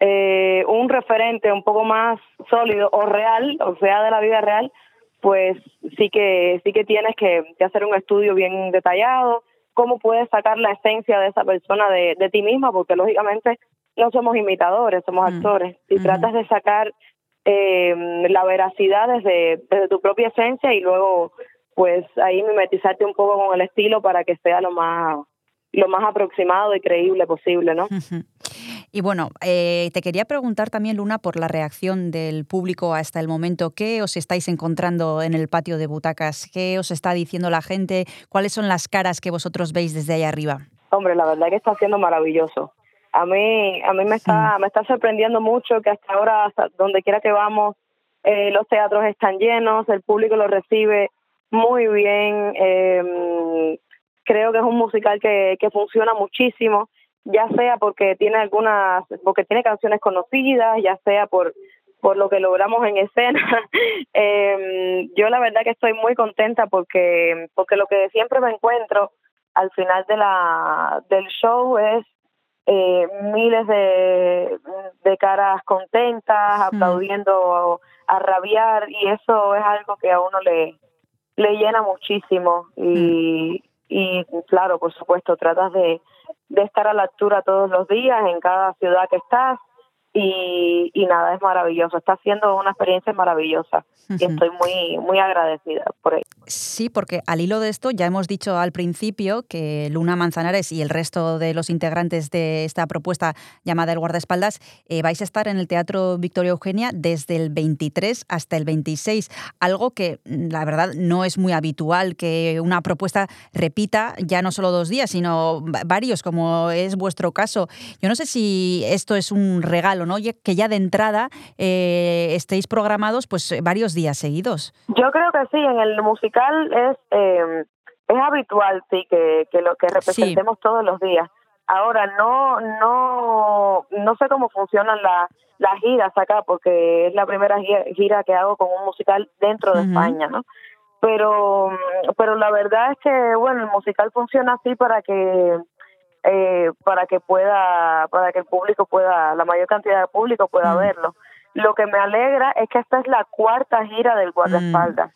eh, un referente un poco más sólido o real, o sea de la vida real, pues sí que sí que tienes que, que hacer un estudio bien detallado, cómo puedes sacar la esencia de esa persona de, de ti misma, porque lógicamente no somos imitadores, somos Mm. actores. Si Ujú. tratas de sacar eh, la veracidad desde, desde tu propia esencia y luego pues ahí mimetizarte un poco con el estilo para que sea lo más lo más aproximado y creíble posible, ¿no? Y bueno, eh, te quería preguntar también, Luna, por la reacción del público hasta el momento. ¿Qué os estáis encontrando en el patio de butacas? ¿Qué os está diciendo la gente? ¿Cuáles son las caras que vosotros veis desde ahí arriba? Hombre, la verdad que está siendo maravilloso. A mí, a mí me está, me está sorprendiendo mucho que hasta ahora, hasta donde quiera que vamos, eh, los teatros están llenos, el público lo recibe muy bien. eh, creo que es un musical que, que funciona muchísimo, ya sea porque tiene algunas, porque tiene canciones conocidas, ya sea por por lo que logramos en escena. Eh, yo la verdad que estoy muy contenta porque porque lo que siempre me encuentro al final de la del show es eh, miles de, de caras contentas, aplaudiendo a rabiar y eso es algo que a uno le, le llena muchísimo. Y, y claro, por supuesto, tratas de, de estar a la altura todos los días en cada ciudad que estás y, y nada, es maravilloso, está siendo una experiencia maravillosa y estoy muy, muy agradecida por ello. Sí, porque al hilo de esto ya hemos dicho al principio que Luna Manzanares y el resto de los integrantes de esta propuesta llamada El Guardaespaldas eh, vais a estar en el Teatro Victoria Eugenia desde el 23 hasta el 26, algo que mm, la verdad no es muy habitual que una propuesta repita ya no solo dos días, sino va- varios, como es vuestro caso. Yo no sé si esto es un regalo ¿no? Que ya de entrada eh, estéis programados pues varios días seguidos. Yo creo que sí, en el musical es eh, es habitual, sí, que, que lo que representemos todos los días. Ahora, no no no sé cómo funcionan la- las giras acá, porque es la primera gi- gira que hago con un musical dentro de. España, ¿no? Pero, pero la verdad es que, bueno, el musical funciona así para que eh, para que pueda, para que el público pueda, la mayor cantidad de público pueda verlo. Lo que me alegra es que esta es la cuarta gira del guardaespaldas.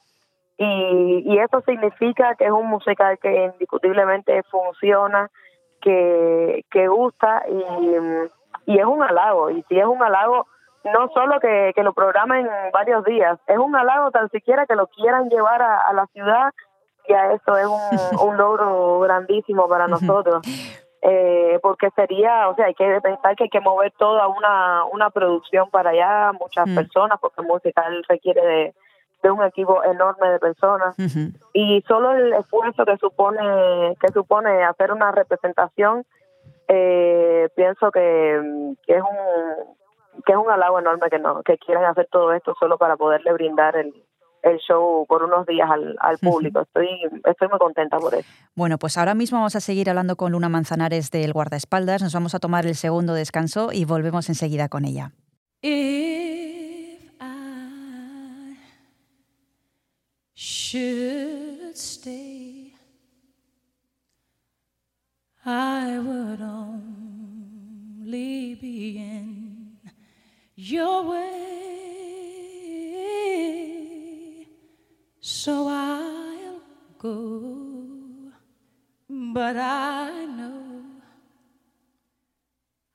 Y, y eso significa que es un musical que indiscutiblemente funciona, que, que gusta y, y es un halago. Y si es un halago, no solo que, que lo programen varios días, es un halago tan siquiera que lo quieran llevar a, a la ciudad, ya eso es un, un logro grandísimo para nosotros. Eh, porque sería, o sea, hay que pensar que hay que mover toda una, una producción para allá, muchas Mm. personas, porque el musical requiere de, de un equipo enorme de personas y solo el esfuerzo que supone que supone hacer una representación eh, pienso que, que es un que es un halago enorme que no que quieran hacer todo esto solo para poderle brindar el, el show por unos días al, al público estoy estoy muy contenta por eso Bueno, pues ahora mismo vamos a seguir hablando con Luna Manzanares del guardaespaldas. Nos vamos a tomar el segundo descanso y volvemos enseguida con ella. If I should stay, I would only be in your way. So I'll go, but I know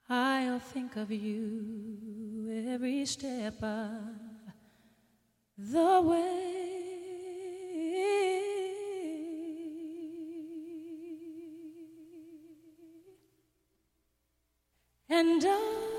I'll think of you every step of the way. And I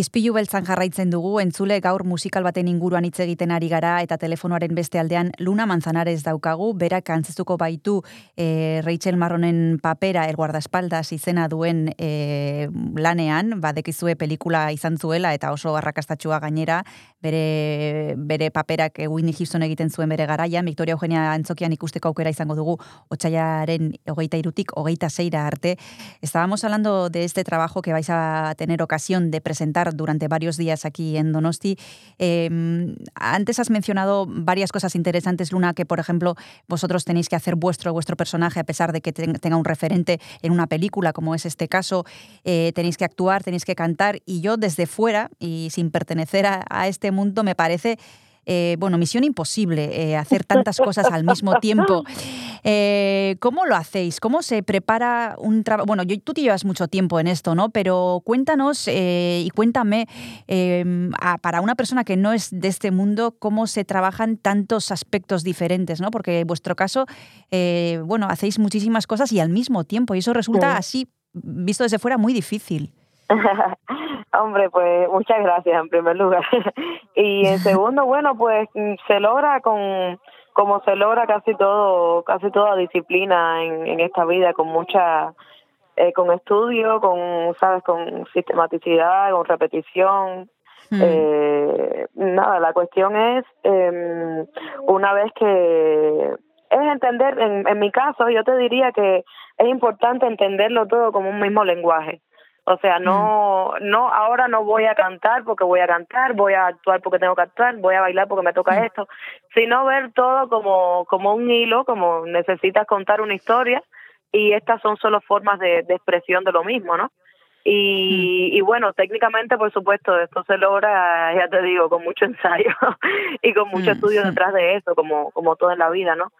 Izpilu beltzan jarraitzen dugu, entzule gaur musikal baten inguruan hitz egiten ari gara eta telefonoaren beste aldean Luna Manzanares daukagu, berak antzestuko baitu e, Rachel Marronen papera el guardaespaldas izena duen e, lanean, badekizue pelikula izan zuela eta oso arrakastatxua gainera, bere, bere paperak e, Whitney Houston egiten zuen bere garaian, Victoria Eugenia antzokian ikusteko aukera izango dugu otxaiaren hogeita irutik, hogeita zeira arte. Estábamos hablando de este trabajo que vais a tener ocasión de presentar durante varios días aquí en Donosti. Eh, antes has mencionado varias cosas interesantes, Luna, que por ejemplo vosotros tenéis que hacer vuestro, vuestro personaje a pesar de que tenga un referente en una película, como es este caso. Eh, tenéis que actuar, tenéis que cantar y yo desde fuera y sin pertenecer a este mundo me parece eh, bueno, misión imposible eh, hacer tantas cosas al mismo tiempo. Eh, ¿Cómo lo hacéis? ¿Cómo se prepara un trabajo? Bueno, yo, tú te llevas mucho tiempo en esto, ¿no? Pero cuéntanos eh, y cuéntame em, a, para una persona que no es de este mundo, cómo se trabajan tantos aspectos diferentes, ¿no? Porque en vuestro caso, bueno, hacéis muchísimas cosas y al mismo tiempo, y eso resulta Sí. así, visto desde fuera, muy difícil. Hombre, pues muchas gracias en primer lugar. y en segundo, bueno, pues mm, se logra con como se logra casi todo, casi toda disciplina en, en esta vida, con mucha, eh, con estudio, con, sabes, con sistematicidad, con repetición. Eh, nada, la cuestión es eh, una vez que es entender, en, en mi caso, yo te diría que es importante entenderlo todo como un mismo lenguaje. O sea, no, no, ahora no voy a cantar porque voy a cantar, voy a actuar porque tengo que actuar, voy a bailar porque me toca esto, sino ver todo como, como un hilo, como necesitas contar una historia y estas son solo formas de, de expresión de lo mismo, ¿no? Y, y bueno, técnicamente, por supuesto, esto se logra, ya te digo, con mucho ensayo y con mucho estudio detrás de eso, como, como todo en la vida, ¿no?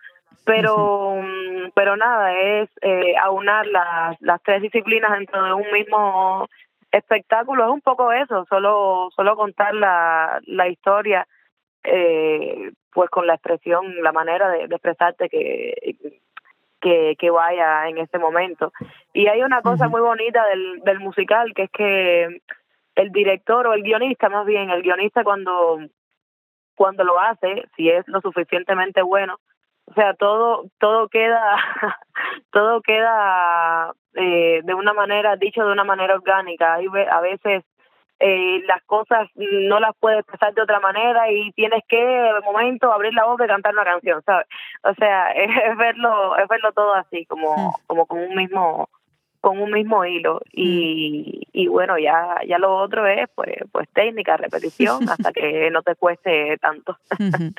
Pero, mm, pero nada, es eh, aunar las, las tres disciplinas dentro de un mismo espectáculo, es un poco eso, solo, solo contar la, la historia, eh, pues con la expresión, la manera de, de expresarte que, que, que vaya en ese momento. Y hay una cosa muy bonita del, del musical, que es que el director o el guionista, más bien, el guionista cuando, cuando lo hace, si es lo suficientemente bueno, o sea, todo, todo queda, todo queda eh, de una manera, dicho de una manera orgánica. Hay a veces eh, las cosas no las puedes expresar de otra manera y tienes que de momento abrir la boca y cantar una canción, ¿sabes? O sea, es, es verlo, es verlo todo así, como, como con un mismo, con un mismo hilo y, y bueno ya ya lo otro es pues pues técnica repetición hasta que no te cueste tanto.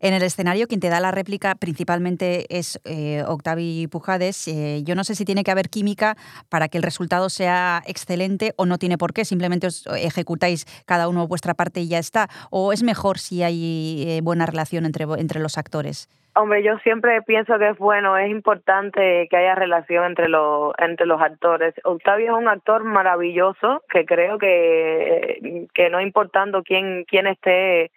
En el escenario, quien te da la réplica principalmente es eh, Octavi Pujades. Eh, yo no sé si tiene que haber química para que el resultado sea excelente o no tiene por qué. Simplemente os ejecutáis cada uno vuestra parte y ya está. O es mejor si hay eh, buena relación entre, entre los actores. Hombre, yo siempre pienso que es bueno, es importante que haya relación entre los entre los actores. Octavio es un actor maravilloso que creo que que no importando quién quién esté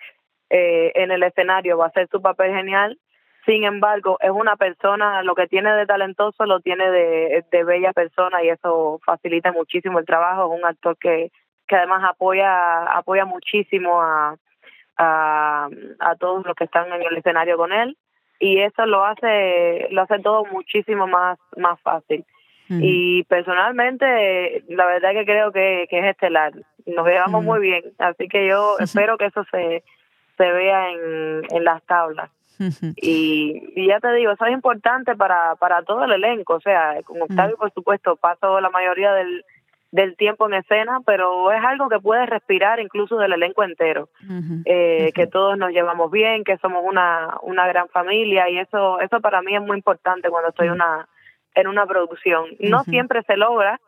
eh, en el escenario va a hacer su papel genial. Sin embargo, es una persona, lo que tiene de talentoso lo tiene de, de bella persona y eso facilita muchísimo el trabajo. Es un actor que, que además apoya apoya muchísimo a, a, a todos los que están en el escenario con él y eso lo hace lo hace todo muchísimo más más fácil. Y personalmente la verdad que creo que, que es estelar. Nos llevamos muy bien así que yo espero que eso se se vea en, en las tablas. Y, y ya te digo eso es importante para para todo el elenco. O sea con Octavio por supuesto paso la mayoría del del tiempo en escena pero es algo que puedes respirar incluso del elenco entero. Eh, que todos nos llevamos bien, que somos una, una gran familia y eso eso para mí es muy importante cuando estoy una en una producción. No siempre se logra,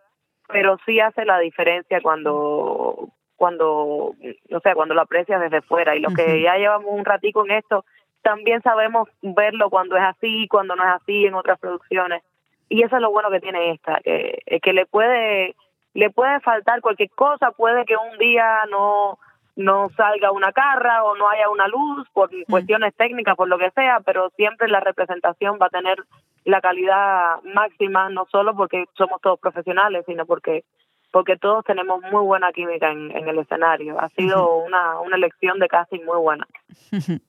pero sí hace la diferencia cuando cuando o sea, cuando lo aprecias desde fuera. Y los que ya llevamos un ratico en esto también sabemos verlo cuando es así, cuando no es así en otras producciones. Y eso es lo bueno que tiene esta, que, que le puede le puede faltar cualquier cosa, puede que un día no no salga una carra o no haya una luz por cuestiones técnicas, por lo que sea, pero siempre la representación va a tener la calidad máxima, no solo porque somos todos profesionales, sino porque porque todos tenemos muy buena química en, en el escenario. Ha sido una, una elección de casting muy buena.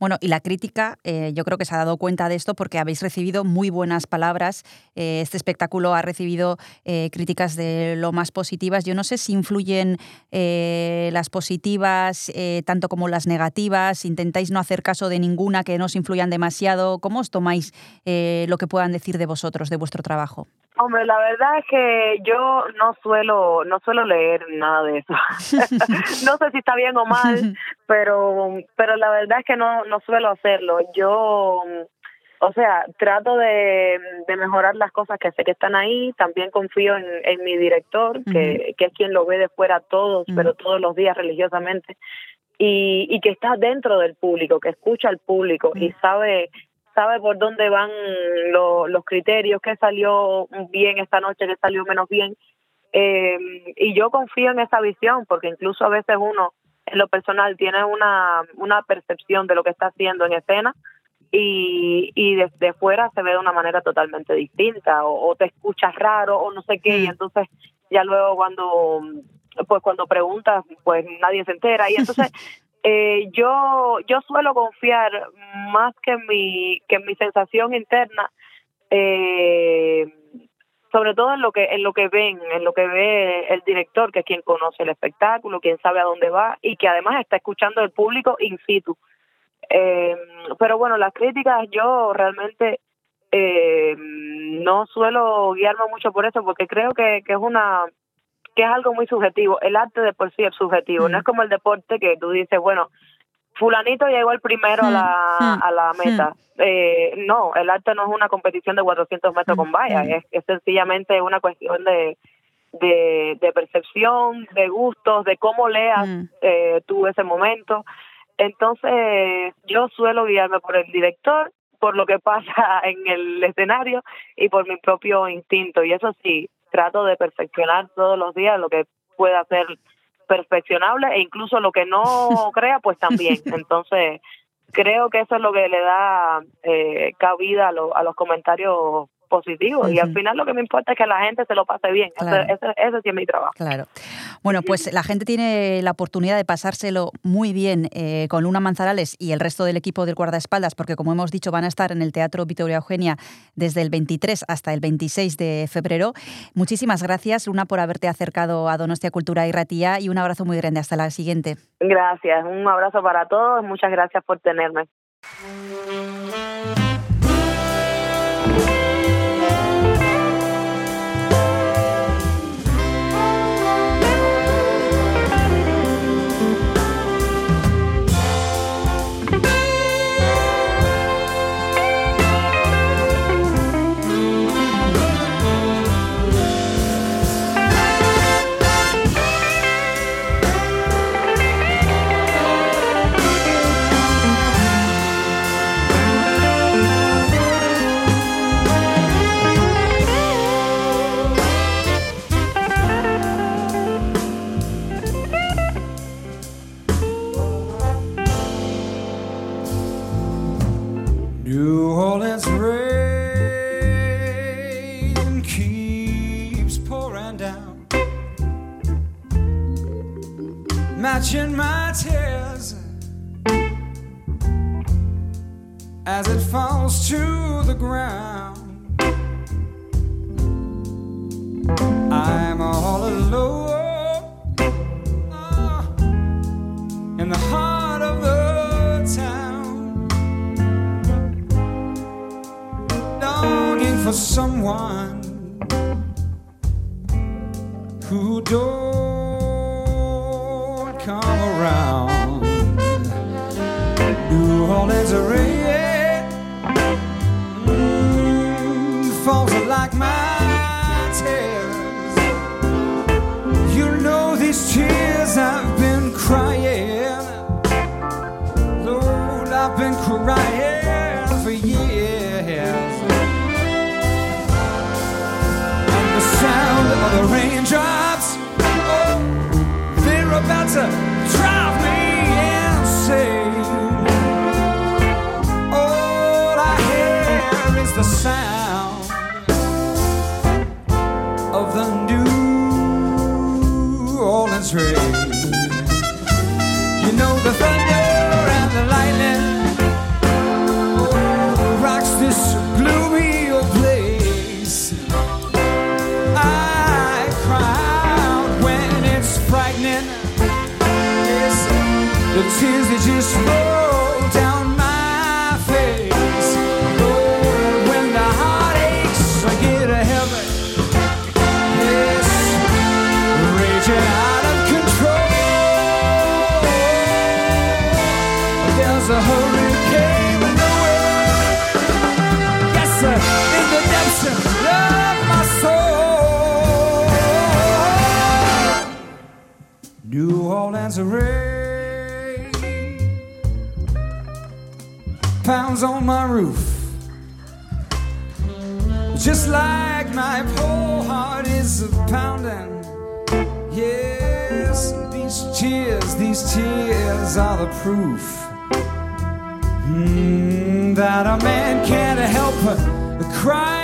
Bueno, y la crítica, eh, yo creo que se ha dado cuenta de esto porque habéis recibido muy buenas palabras. Eh, este espectáculo ha recibido eh, críticas de lo más positivas. Yo no sé si influyen eh, las positivas eh, tanto como las negativas. Intentáis no hacer caso de ninguna que no os influyan demasiado. ¿Cómo os tomáis eh, lo que puedan decir de vosotros, de vuestro trabajo? Hombre, la verdad es que yo no suelo no suelo leer nada de eso. no sé si está bien o mal, pero pero la verdad es que no no suelo hacerlo. Yo o sea, trato de, de mejorar las cosas que sé que están ahí. También confío en, en mi director, que, que es quien lo ve de fuera todos, pero todos los días religiosamente. Y, y que está dentro del público, que escucha al público y sabe sabe por dónde van lo- los criterios, qué salió bien esta noche, qué salió menos bien. Eh, y yo confío en esa visión, porque incluso a veces uno, en lo personal, tiene una, una percepción de lo que está haciendo en escena y, y desde fuera se ve de una manera totalmente distinta, o, o te escuchas raro, o no sé qué, y entonces ya luego cuando pues cuando preguntas, pues nadie se entera, y entonces eh, yo yo suelo confiar más que en mi que en mi sensación interna eh, sobre todo en lo que en lo que ven en lo que ve el director que es quien conoce el espectáculo quien sabe a dónde va y que además está escuchando el público in situ. Eh, pero bueno las críticas yo realmente eh, no suelo guiarme mucho por eso porque creo que, que es una que es algo muy subjetivo. El arte de por sí es subjetivo, no es como el deporte que tú dices, bueno, fulanito llegó el primero a la, a la meta. Eh, no, el arte no es una competición de 400 metros con vallas, es, es sencillamente una cuestión de, de, de percepción, de gustos, de cómo leas eh, tú ese momento. Entonces, yo suelo guiarme por el director, por lo que pasa en el escenario y por mi propio instinto. Y eso sí, trato de perfeccionar todos los días lo que pueda ser perfeccionable e incluso lo que no crea, pues también. Entonces, creo que eso es lo que le da eh, cabida a, lo- a los comentarios positivos. Y al final lo que me importa es que la gente se lo pase bien. Ese- Claro. Ese, ese, sí es mi trabajo. Claro. Bueno, pues la gente tiene la oportunidad de pasárselo muy bien eh, con Luna Manzarales y el resto del equipo del guardaespaldas, porque como hemos dicho, van a estar en el Teatro Victoria Eugenia desde el 23 hasta el 26 de febrero. Muchísimas gracias, Luna, por haberte acercado a Donostia Cultura y Ratía y un abrazo muy grande. Hasta la siguiente. Gracias. Un abrazo para todos. Muchas gracias por tenerme. Orleans rain keeps pouring down, matching my tears as it falls to the ground. I'm all alone ah, in the heart for someone who don't come around. New Orleans rain mm, falls like my tears. You know these tears I've been crying. Lord, I've been crying sound of the raindrops. Oh, they're about to drive me insane. All I hear is the sound of the New Orleans rain. tears that just flow my roof. Just like my poor heart is pounding. Yes, these tears, these tears are the proof mm, that a man can't help but cry.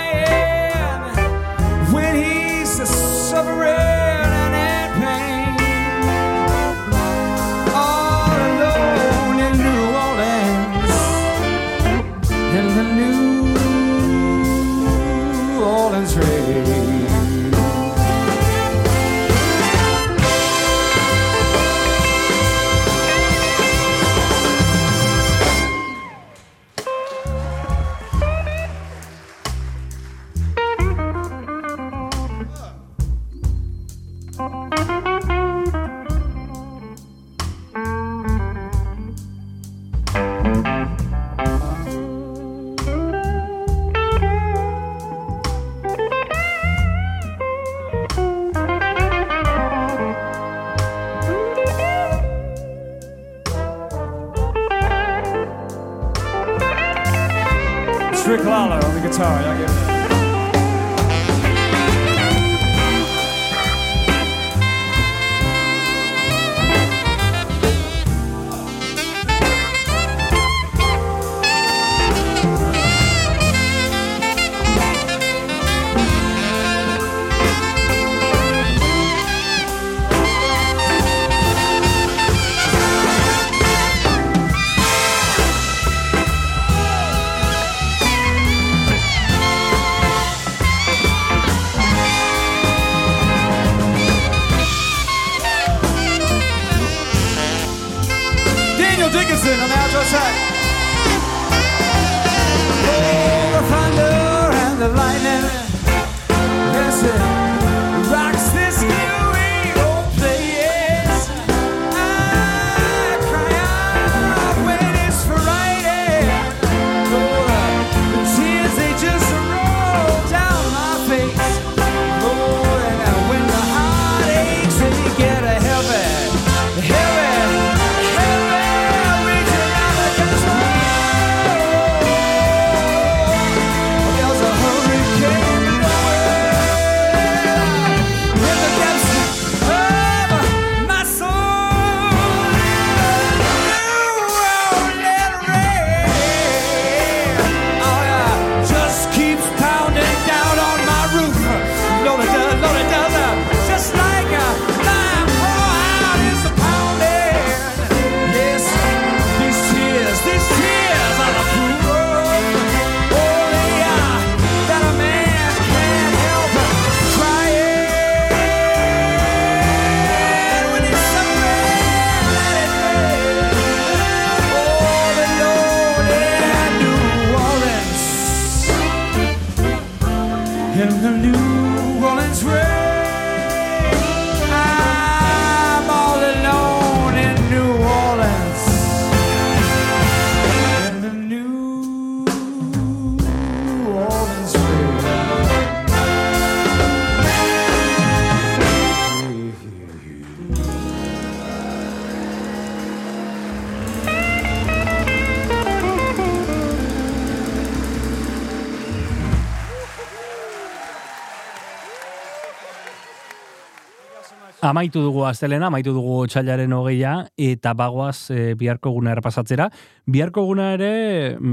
amaitu dugu astelena, amaitu dugu txailaren hogeia, eta bagoaz e, biharko guna errapasatzera. Biharko guna ere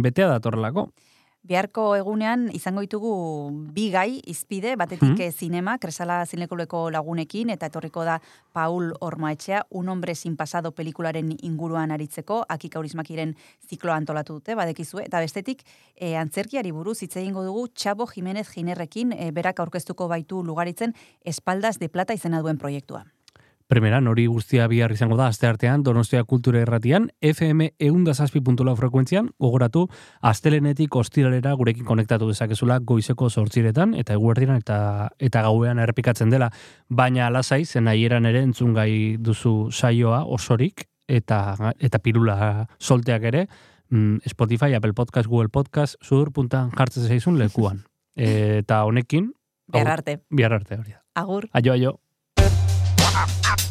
betea datorrelako. Biharko egunean izango ditugu bi gai izpide, batetik eh, zinema, kresala zinekuleko lagunekin, eta etorriko da Paul Ormaetxea, un hombre sin pasado pelikularen inguruan aritzeko, akik aurismakiren zikloa antolatu dute, badekizue, eta bestetik, e, antzerkiari buruz hitz egingo dugu Txabo Jimenez Ginerrekin, e, berak aurkeztuko baitu lugaritzen espaldas de plata izena duen proiektua. Primeran, hori guztia bihar izango da, aste artean, Donostia Kultura Erratian, FM eundazazpi.lau frekuentzian, gogoratu, astelenetik ostiralera gurekin konektatu dezakezula goizeko sortziretan, eta eguerdiran eta eta gauean errepikatzen dela, baina lasai, zen ahieran ere entzun gai duzu saioa osorik, eta, eta pirula solteak ere, mm, Spotify, Apple Podcast, Google Podcast, sudur puntan jartzen zaizun lekuan. Eta honekin... Bihar arte. Bihar arte, hori da. Agur. Aio, aio.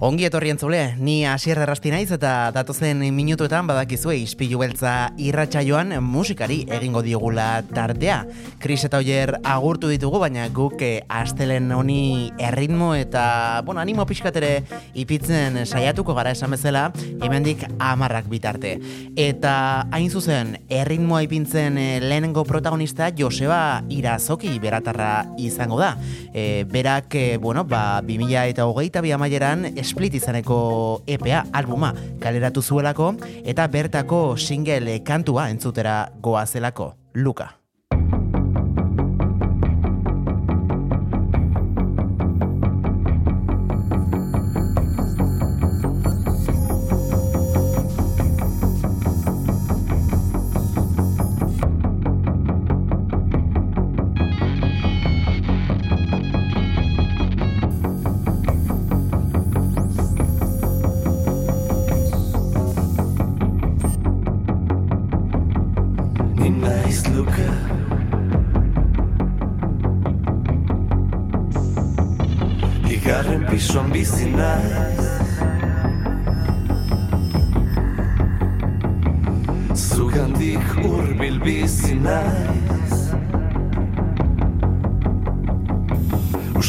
Ongi etorri entzule, ni asier errasti naiz eta datozen minutuetan badakizue ispilu beltza irratsaioan musikari egingo diogula tartea. Kris eta Oier agurtu ditugu, baina guk eh, astelen honi erritmo eta, bueno, animo pixkat ere ipitzen saiatuko gara esan bezala, hemendik amarrak bitarte. Eta hain zuzen, erritmoa ipintzen eh, lehenengo protagonista Joseba Irazoki beratarra izango da. E, berak, bueno, ba, 2000 eta hogeita bi amaieran Split izaneko EPA albuma kaleratu zuelako eta bertako single kantua entzutera goazelako. Luka.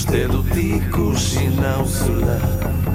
Os dedos tico e não se.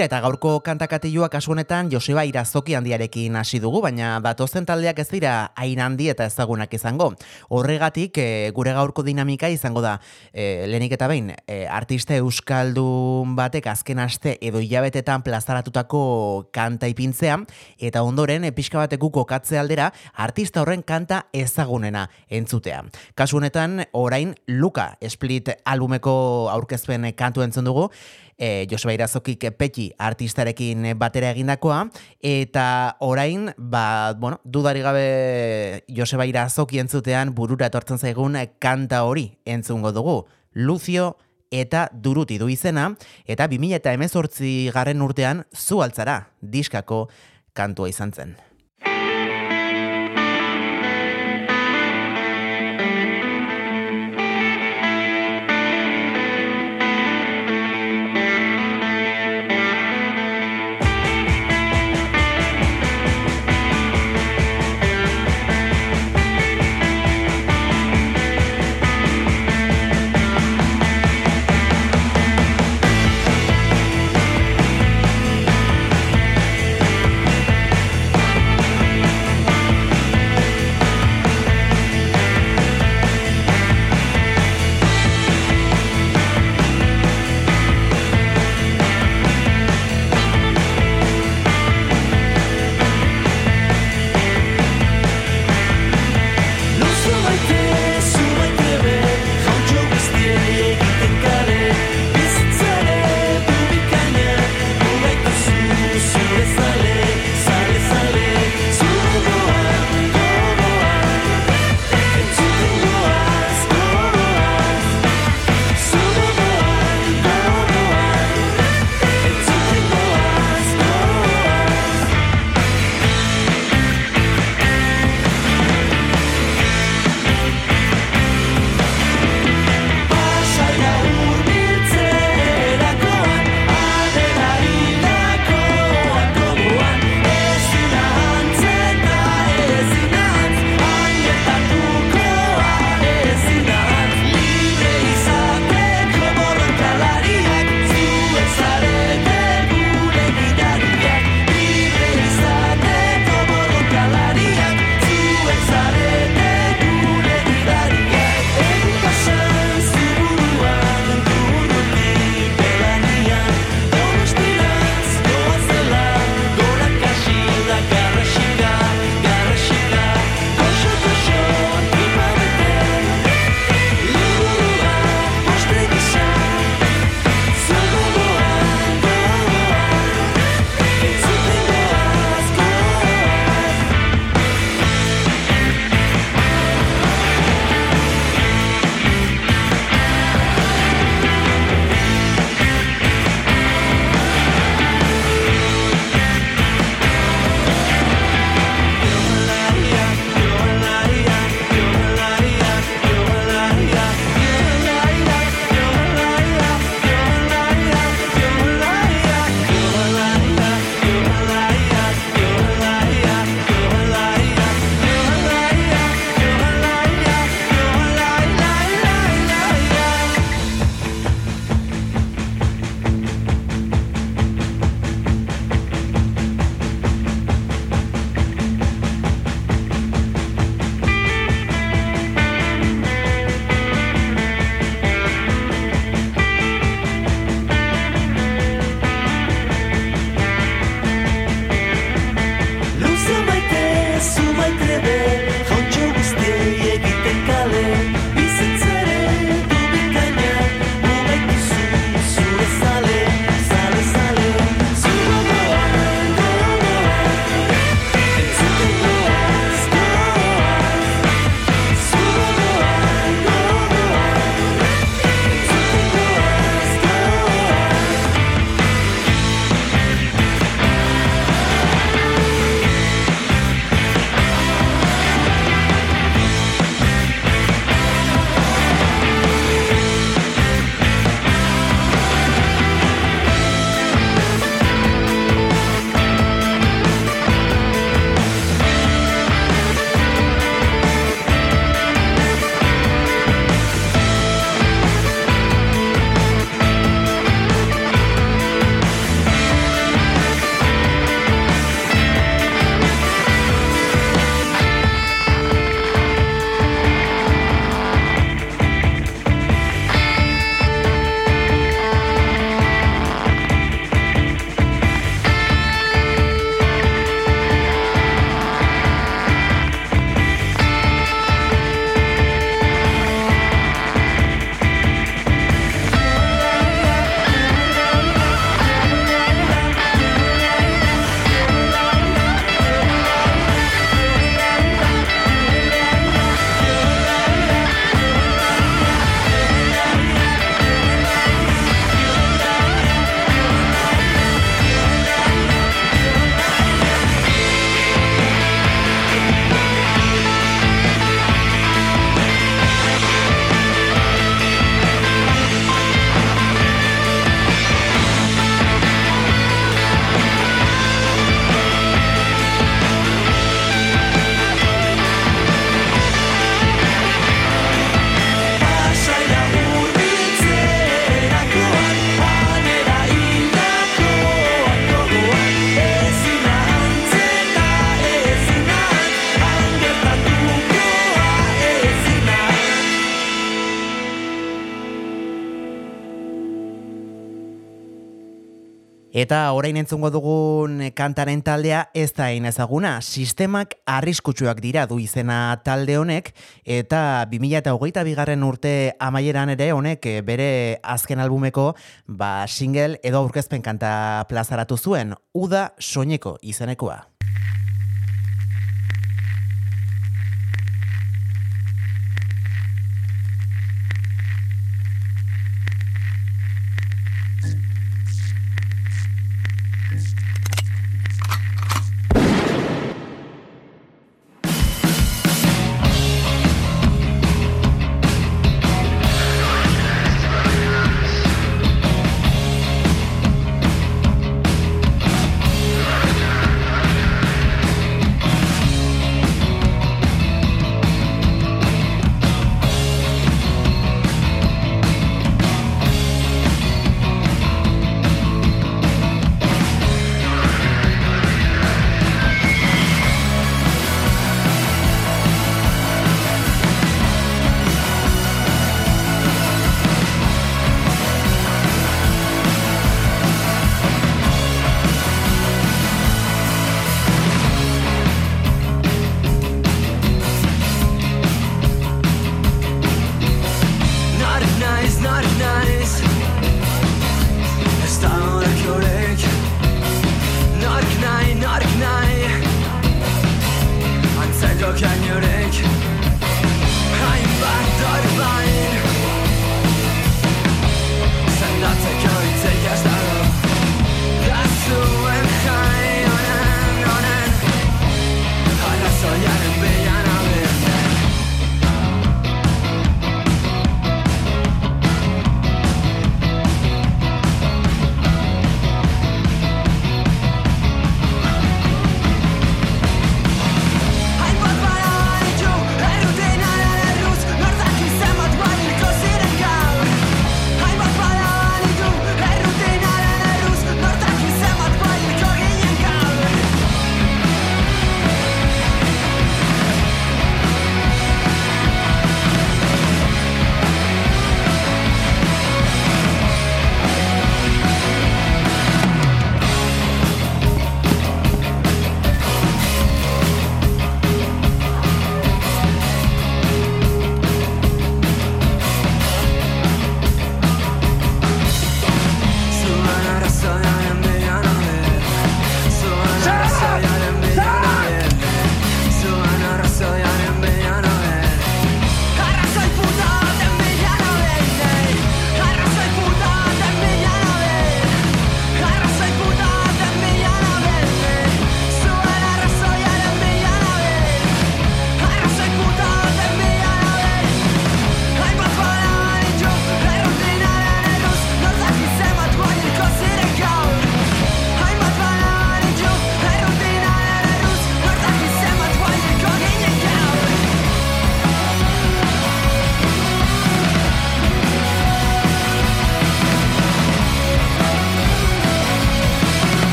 Tira eta gaurko kantakatioa kasu honetan Joseba Irazoki handiarekin hasi dugu, baina datozen taldeak ez dira hain handi eta ezagunak izango. Horregatik e, gure gaurko dinamika izango da e, lehenik eta behin e, artista euskaldun batek azken aste edo hilabetetan plazaratutako kanta ipintzea eta ondoren e, pixka batek kokatze aldera artista horren kanta ezagunena entzutea. Kasu honetan orain Luka Split albumeko aurkezpen kantu entzun dugu e, Joseba Irazokik Petxi artistarekin batera egindakoa, eta orain, ba, bueno, dudari gabe Joseba Irazoki entzutean burura etortzen zaigun kanta hori entzungo dugu. Lucio eta duruti du izena, eta 2000 eta emezortzi garren urtean zu altzara diskako kantua izan zen. Eta orain entzungo dugun kantaren taldea ez da hain ezaguna. Sistemak arriskutsuak dira du izena talde honek eta 2008 bigarren urte amaieran ere honek eh, bere azken albumeko ba, single edo aurkezpen kanta plazaratu zuen. Uda soineko izenekoa.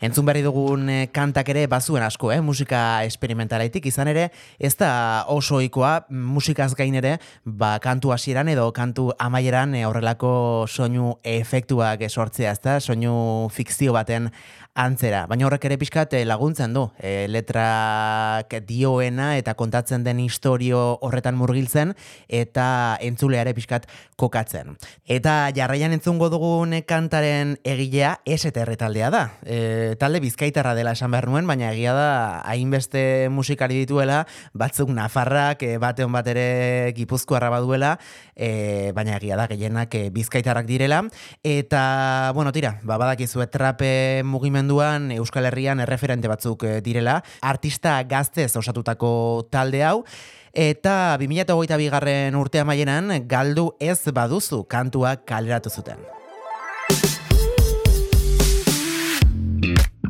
Entzun berri dugun eh, kantak ere bazuen asko, eh? musika esperimentalaitik izan ere, ez da oso ohikoa musikaz gain ere, ba, kantu hasieran edo kantu amaieran eh, horrelako soinu efektuak sortzea, ez da, soinu fikzio baten antzera. Baina horrek ere pixkat eh, laguntzen du, e, letrak dioena eta kontatzen den historio horretan murgiltzen, eta entzuleare pixkat kokatzen. Eta jarraian entzungo dugun kantaren egilea STR taldea da. E, talde bizkaitarra dela esan behar nuen, baina egia da hainbeste musikari dituela, batzuk nafarrak, e, bate hon bat ere gipuzkoarra baduela, e, baina egia da gehienak e, bizkaitarrak direla. Eta, bueno, tira, ba, badakizue trape mugimendu mugimenduan Euskal Herrian erreferente batzuk eh, direla, artista gaztez osatutako talde hau, eta 2008 bigarren urtea maienan galdu ez baduzu kantua kaleratu zuten.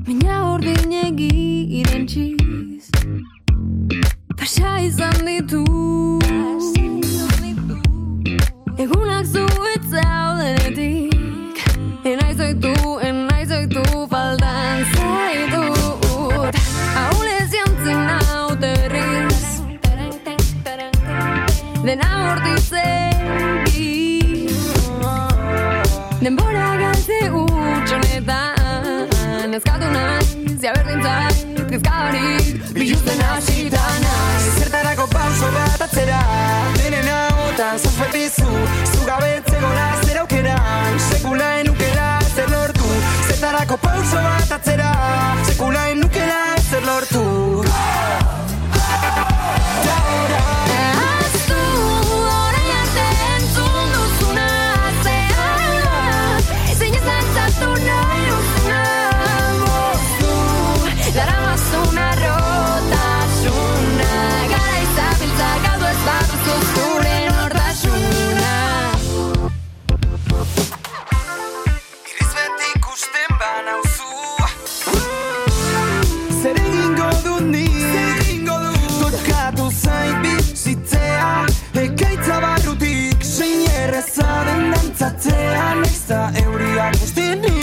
Mina urdinegi irentxiz Pasa izan ditu Egunak zuetzaudenetik Enaiz oitu, enaiz Dena hortitzegi Denbora galtze utxonetan Ezkatu naiz, jaberdin zait, kezkabarik Biluzten hasita naiz. Zertarako pauso bat atzera. Denen ahotan zazpetizu Zu gabetzeko zer aukeran Sekula enukela zer lortu. Zertarako pauso bat atzera. Sekula enukela zer lortu Te han extra euriak buztini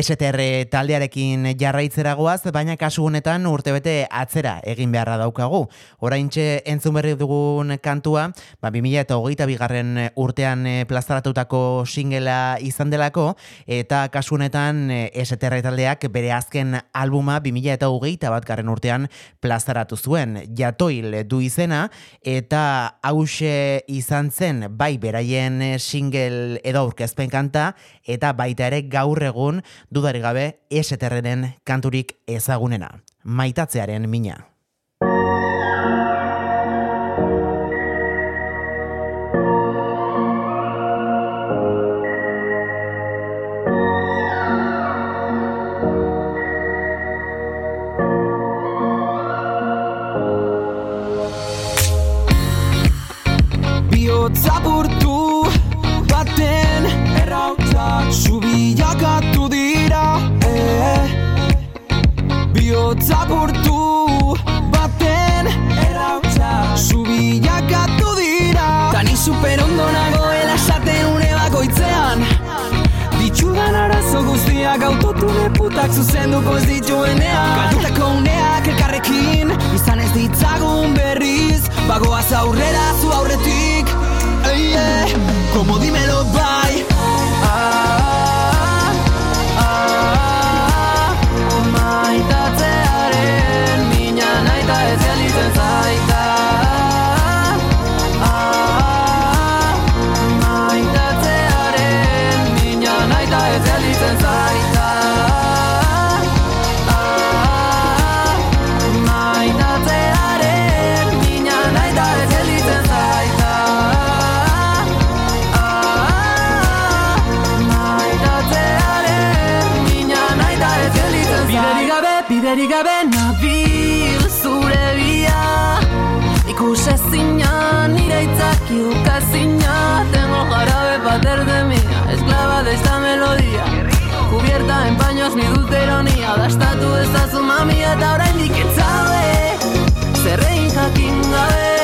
STR taldearekin jarraitzera goaz, baina kasu honetan urtebete atzera egin beharra daukagu. Oraintxe entzun berri dugun kantua, ba, 2000 eta hogeita bigarren urtean eh, plazaratutako singela izan delako, eta kasu honetan eh, STR taldeak bere azken albuma 2000 eta hogeita bat garren urtean plazaratu zuen. Jatoil du izena, eta hause izan zen bai beraien single edo aurkezpen kanta, eta baita ere gaur egun dudarik gabe eseterrenen kanturik ezagunena. Maitatzearen mina. Biotza super ondo nagoela esaten une bakoitzean. Ditudan arazo guztiak autotune putak zuzenduko ez dituenean. Galdutako uneak elkarrekin izan ez ditzagun berriz. Bagoaz aurrera zu aurretik Ei, eh, como dímelo bai Biderik gabe nabil zure bia Ikus ezina, nire itzaki ukazina Tengo jarabe pater de mía Esclava de esta melodía. Cubierta en paños mi dulce ironía. Dastatu ezazu mami eta oraindik etzabe Zerrein jakin gabe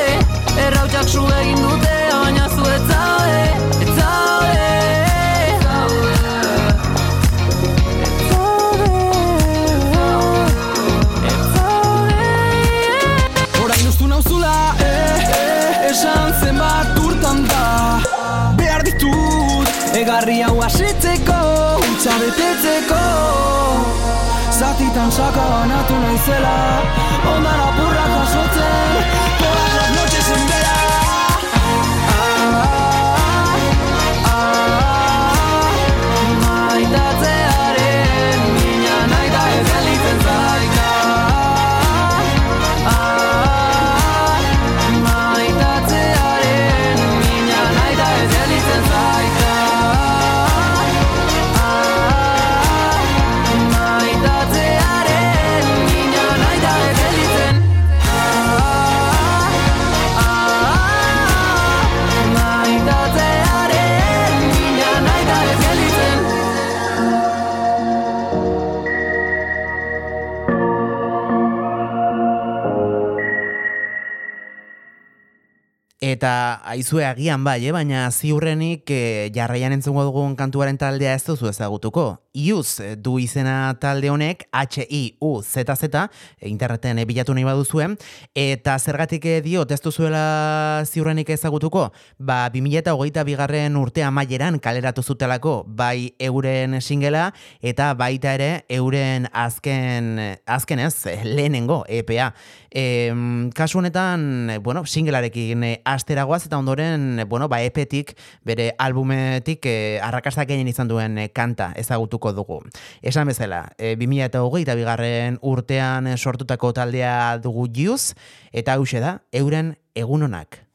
Errautxak su egin dute Baina zu egarri hau asitzeko, utxa betetzeko. Zatitan saka banatu naizela, ondan apurrak jasotzen Eta aizue agian bai, eh? baina ziurrenik eh, jarraian entzungo dugun kantuaren taldea ez duzu ezagutuko. Iuz eh, du izena talde honek, H-I-U-Z-Z, eh, interneten eh, bilatu nahi baduzue, eta zergatik diot ez duzuela ziurrenik ezagutuko, ba 2008 bigarren urtea maieran kaleratu zutelako, bai euren singela, eta baita ere euren azken, azken ez, eh, lehenengo EPA. E, kasu honetan, bueno, singelarekin asteragoaz eta ondoren, bueno, ba epetik, bere albumetik eh, arrakasta gehien izan duen kanta ezagutuko dugu. Esan bezala, eh, 2008 bigarren urtean eh, sortutako taldea dugu Juz, eta hause da, euren egunonak.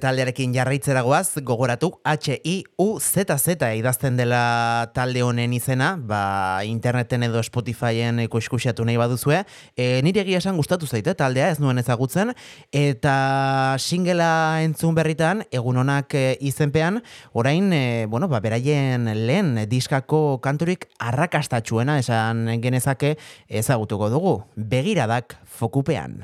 Taldearekin jarraitzeragoaz, gogoratu H-I-U-Z-Z idazten dela talde honen izena, ba, interneten edo Spotifyen ikuskuşatu nahi baduzue. E, nire egia esan gustatu zaite taldea, ez nuen ezagutzen, eta singela entzun berritan, egun honak e, izenpean, orain, e, bueno, ba, beraien lehen diskako kanturik arrakastatxuena esan genezake ezagutuko dugu. Begiradak fokupean.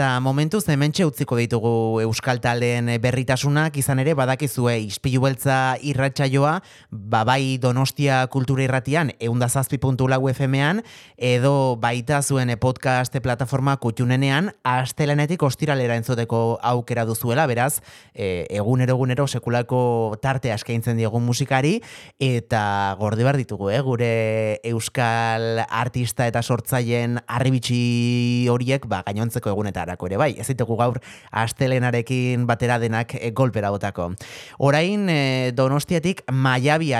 Eta momentuz hementxe utziko ditugu Euskal Taldeen berritasunak, izan ere badakizue ispilu beltza irratsaioa, ba bai Donostia Kultura Irratian, eundazazpi puntu lau FM-ean, edo baita zuen podcast plataforma kutxunenean, astelenetik ostiralera entzuteko aukera duzuela, beraz, e, egunero egunero sekulako tarte eskaintzen diogun musikari, eta gorde behar ditugu, eh? gure Euskal artista eta sortzaileen arribitsi horiek ba, gainontzeko egunetarako ere bai. Ez ditugu gaur astelenarekin batera denak e, golpera botako. Orain e, Donostiatik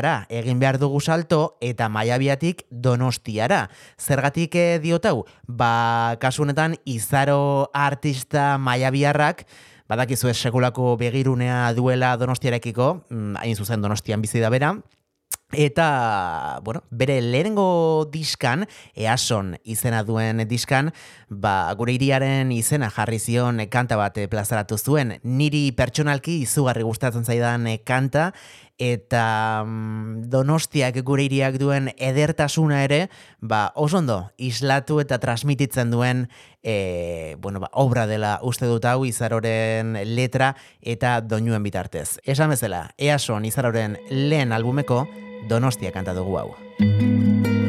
Maiabiara egin behar dugu salto eta Maiabiatik Donostiara. Zergatik e, diotau? Ba, kasu honetan izaro artista Maiabiarrak Badakizu ez sekulako begirunea duela donostiarekiko, mm, hain zuzen donostian bizi da bera, Eta, bueno, bere lehenengo diskan, eason izena duen diskan, ba, gure iriaren izena jarri zion kanta bat eh, plazaratu zuen. Niri pertsonalki izugarri gustatzen zaidan eh, kanta, eta mm, donostiak gure iriak duen edertasuna ere, ba, oso ondo, islatu eta transmititzen duen e, bueno, ba, obra dela uste dut hau izaroren letra eta doinuen bitartez. Esan bezala, eason izaroren lehen albumeko, Donostia kanta dugu hau.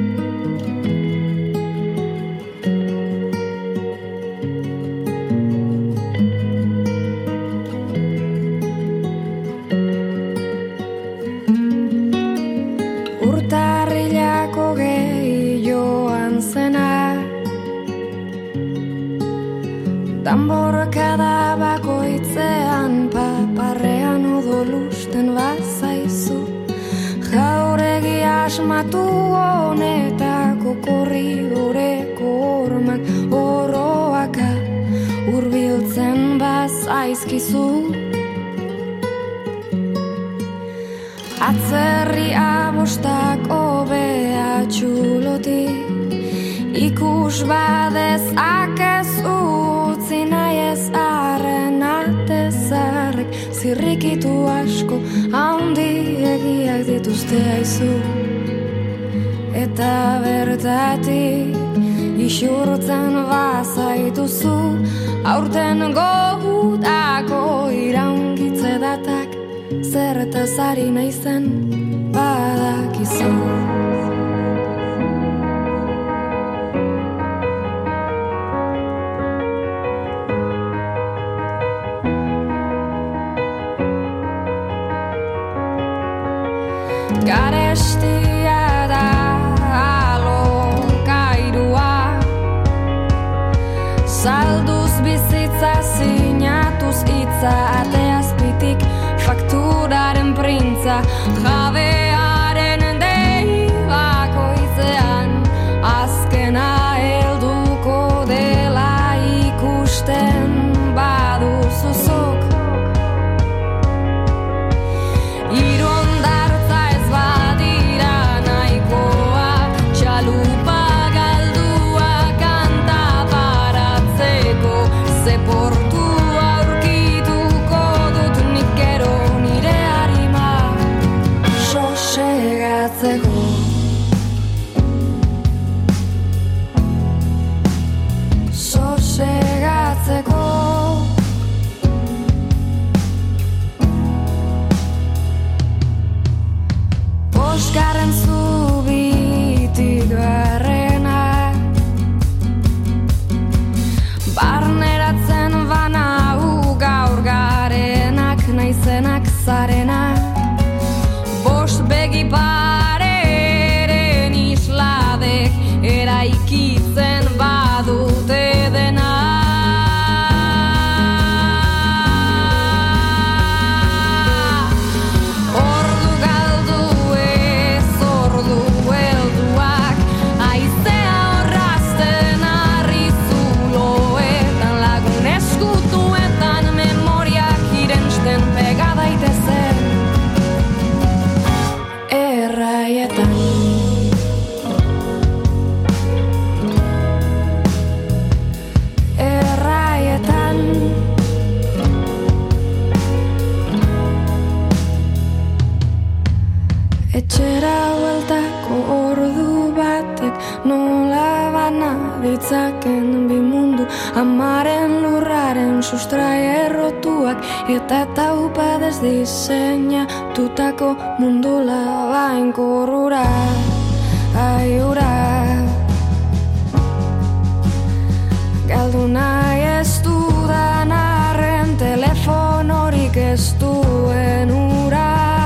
Danborkada bakoitzean paparrean odolusten bazaizu. Jauregi asmatu honetako korridoreko ormak oroaka urbiltzen bazaizkizu. Atzerri abostak obea txuloti Ikus badez akez utzi nahi ez arren atezarrek Zirrikitu asko haundi egiak dituzte aizu Eta bertatik isurtzen bazaituzu Aurten gogutako iraungitze datak Zertaz ari naizen badakizu ters ditzaken bi mundu amaren lur Garen sustrai errotuak eta taupadez diseinatutako mundu labain kurrura Aiura. Galdu nahi ez dudan arren telefonorik ez duen ura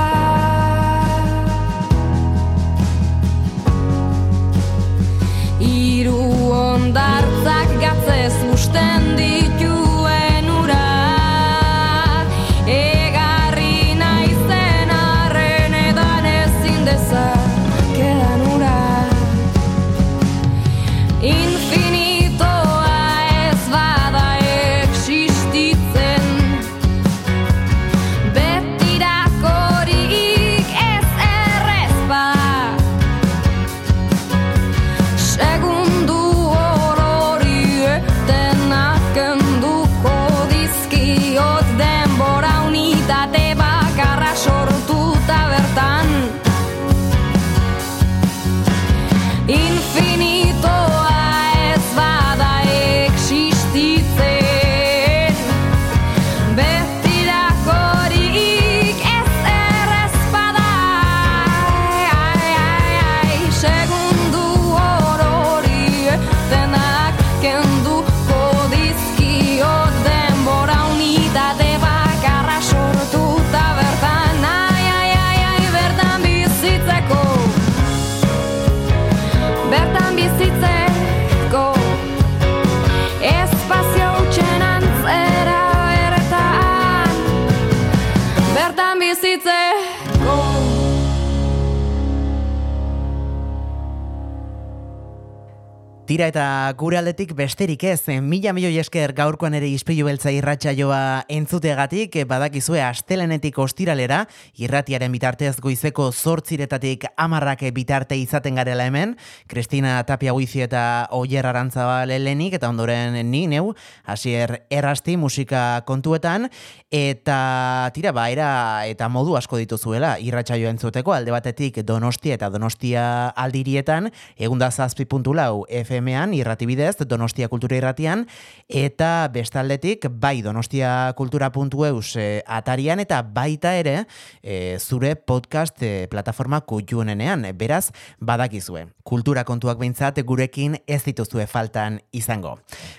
Tira eta gure aldetik besterik ez, mila milioi esker gaurkoan ere ispilu beltza irratsaioa entzutegatik, badakizue astelenetik ostiralera, irratiaren bitartez goizeko zortziretatik amarrak bitarte izaten garela hemen, Kristina Tapia Guizi eta Oier Arantzabal helenik, eta ondoren ni neu, hasier errasti musika kontuetan, eta tira ba, era eta modu asko dituzuela irratsaioa entzuteko, alde batetik Donostia eta Donostia aldirietan, egunda zazpi puntu lau FM-an, irratibidez, Donostia Kultura irratian, eta bestaldetik, bai Donostia Kultura.eus e, atarian, eta baita ere, e, zure podcast e, plataforma kutxunenean, beraz, badakizue. Kultura kontuak behintzat gurekin ez dituzue faltan izango.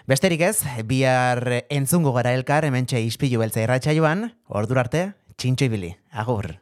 Besterik ez, bihar entzungo gara elkar, hementxe ispilu beltza irratsaioan, ordura arte, txintxo ibili, agur.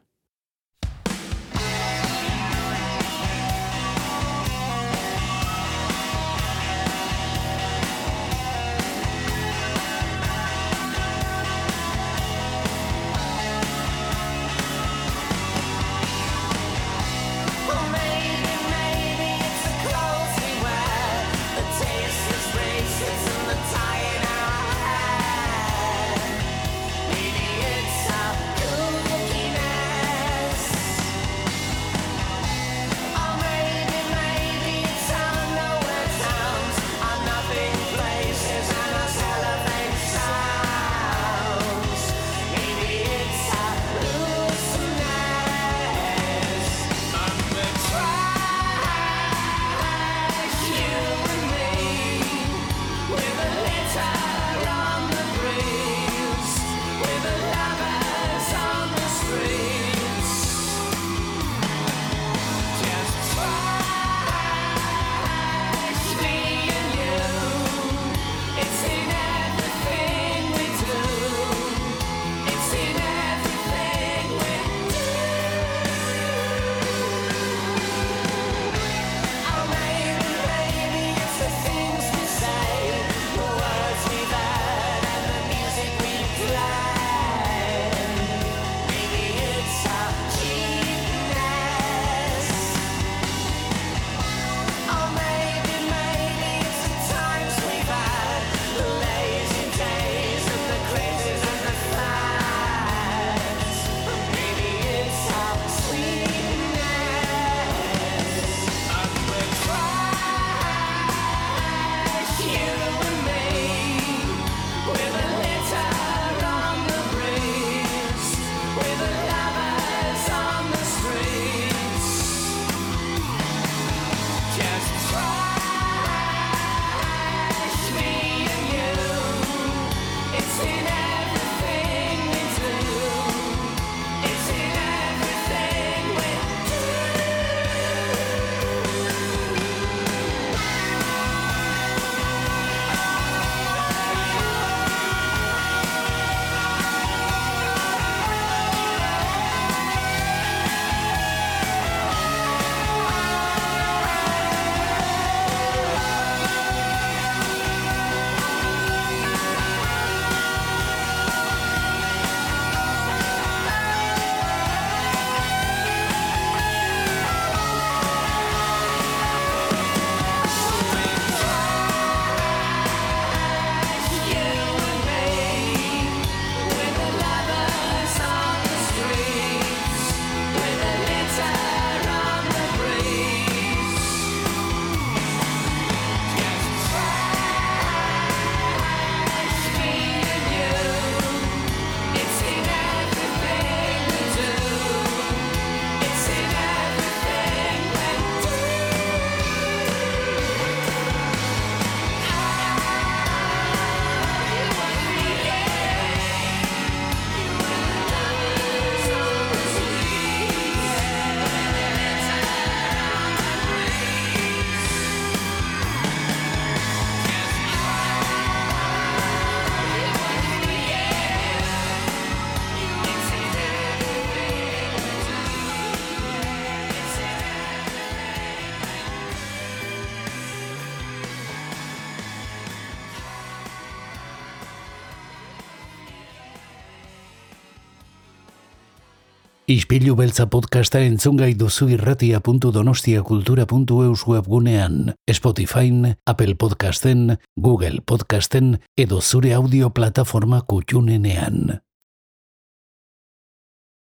Ispilu beltza podcasta entzungai duzu irratia.donostiakultura.eus webgunean, Spotify, Apple Podcasten, Google Podcasten edo zure audio plataforma kutxunenean.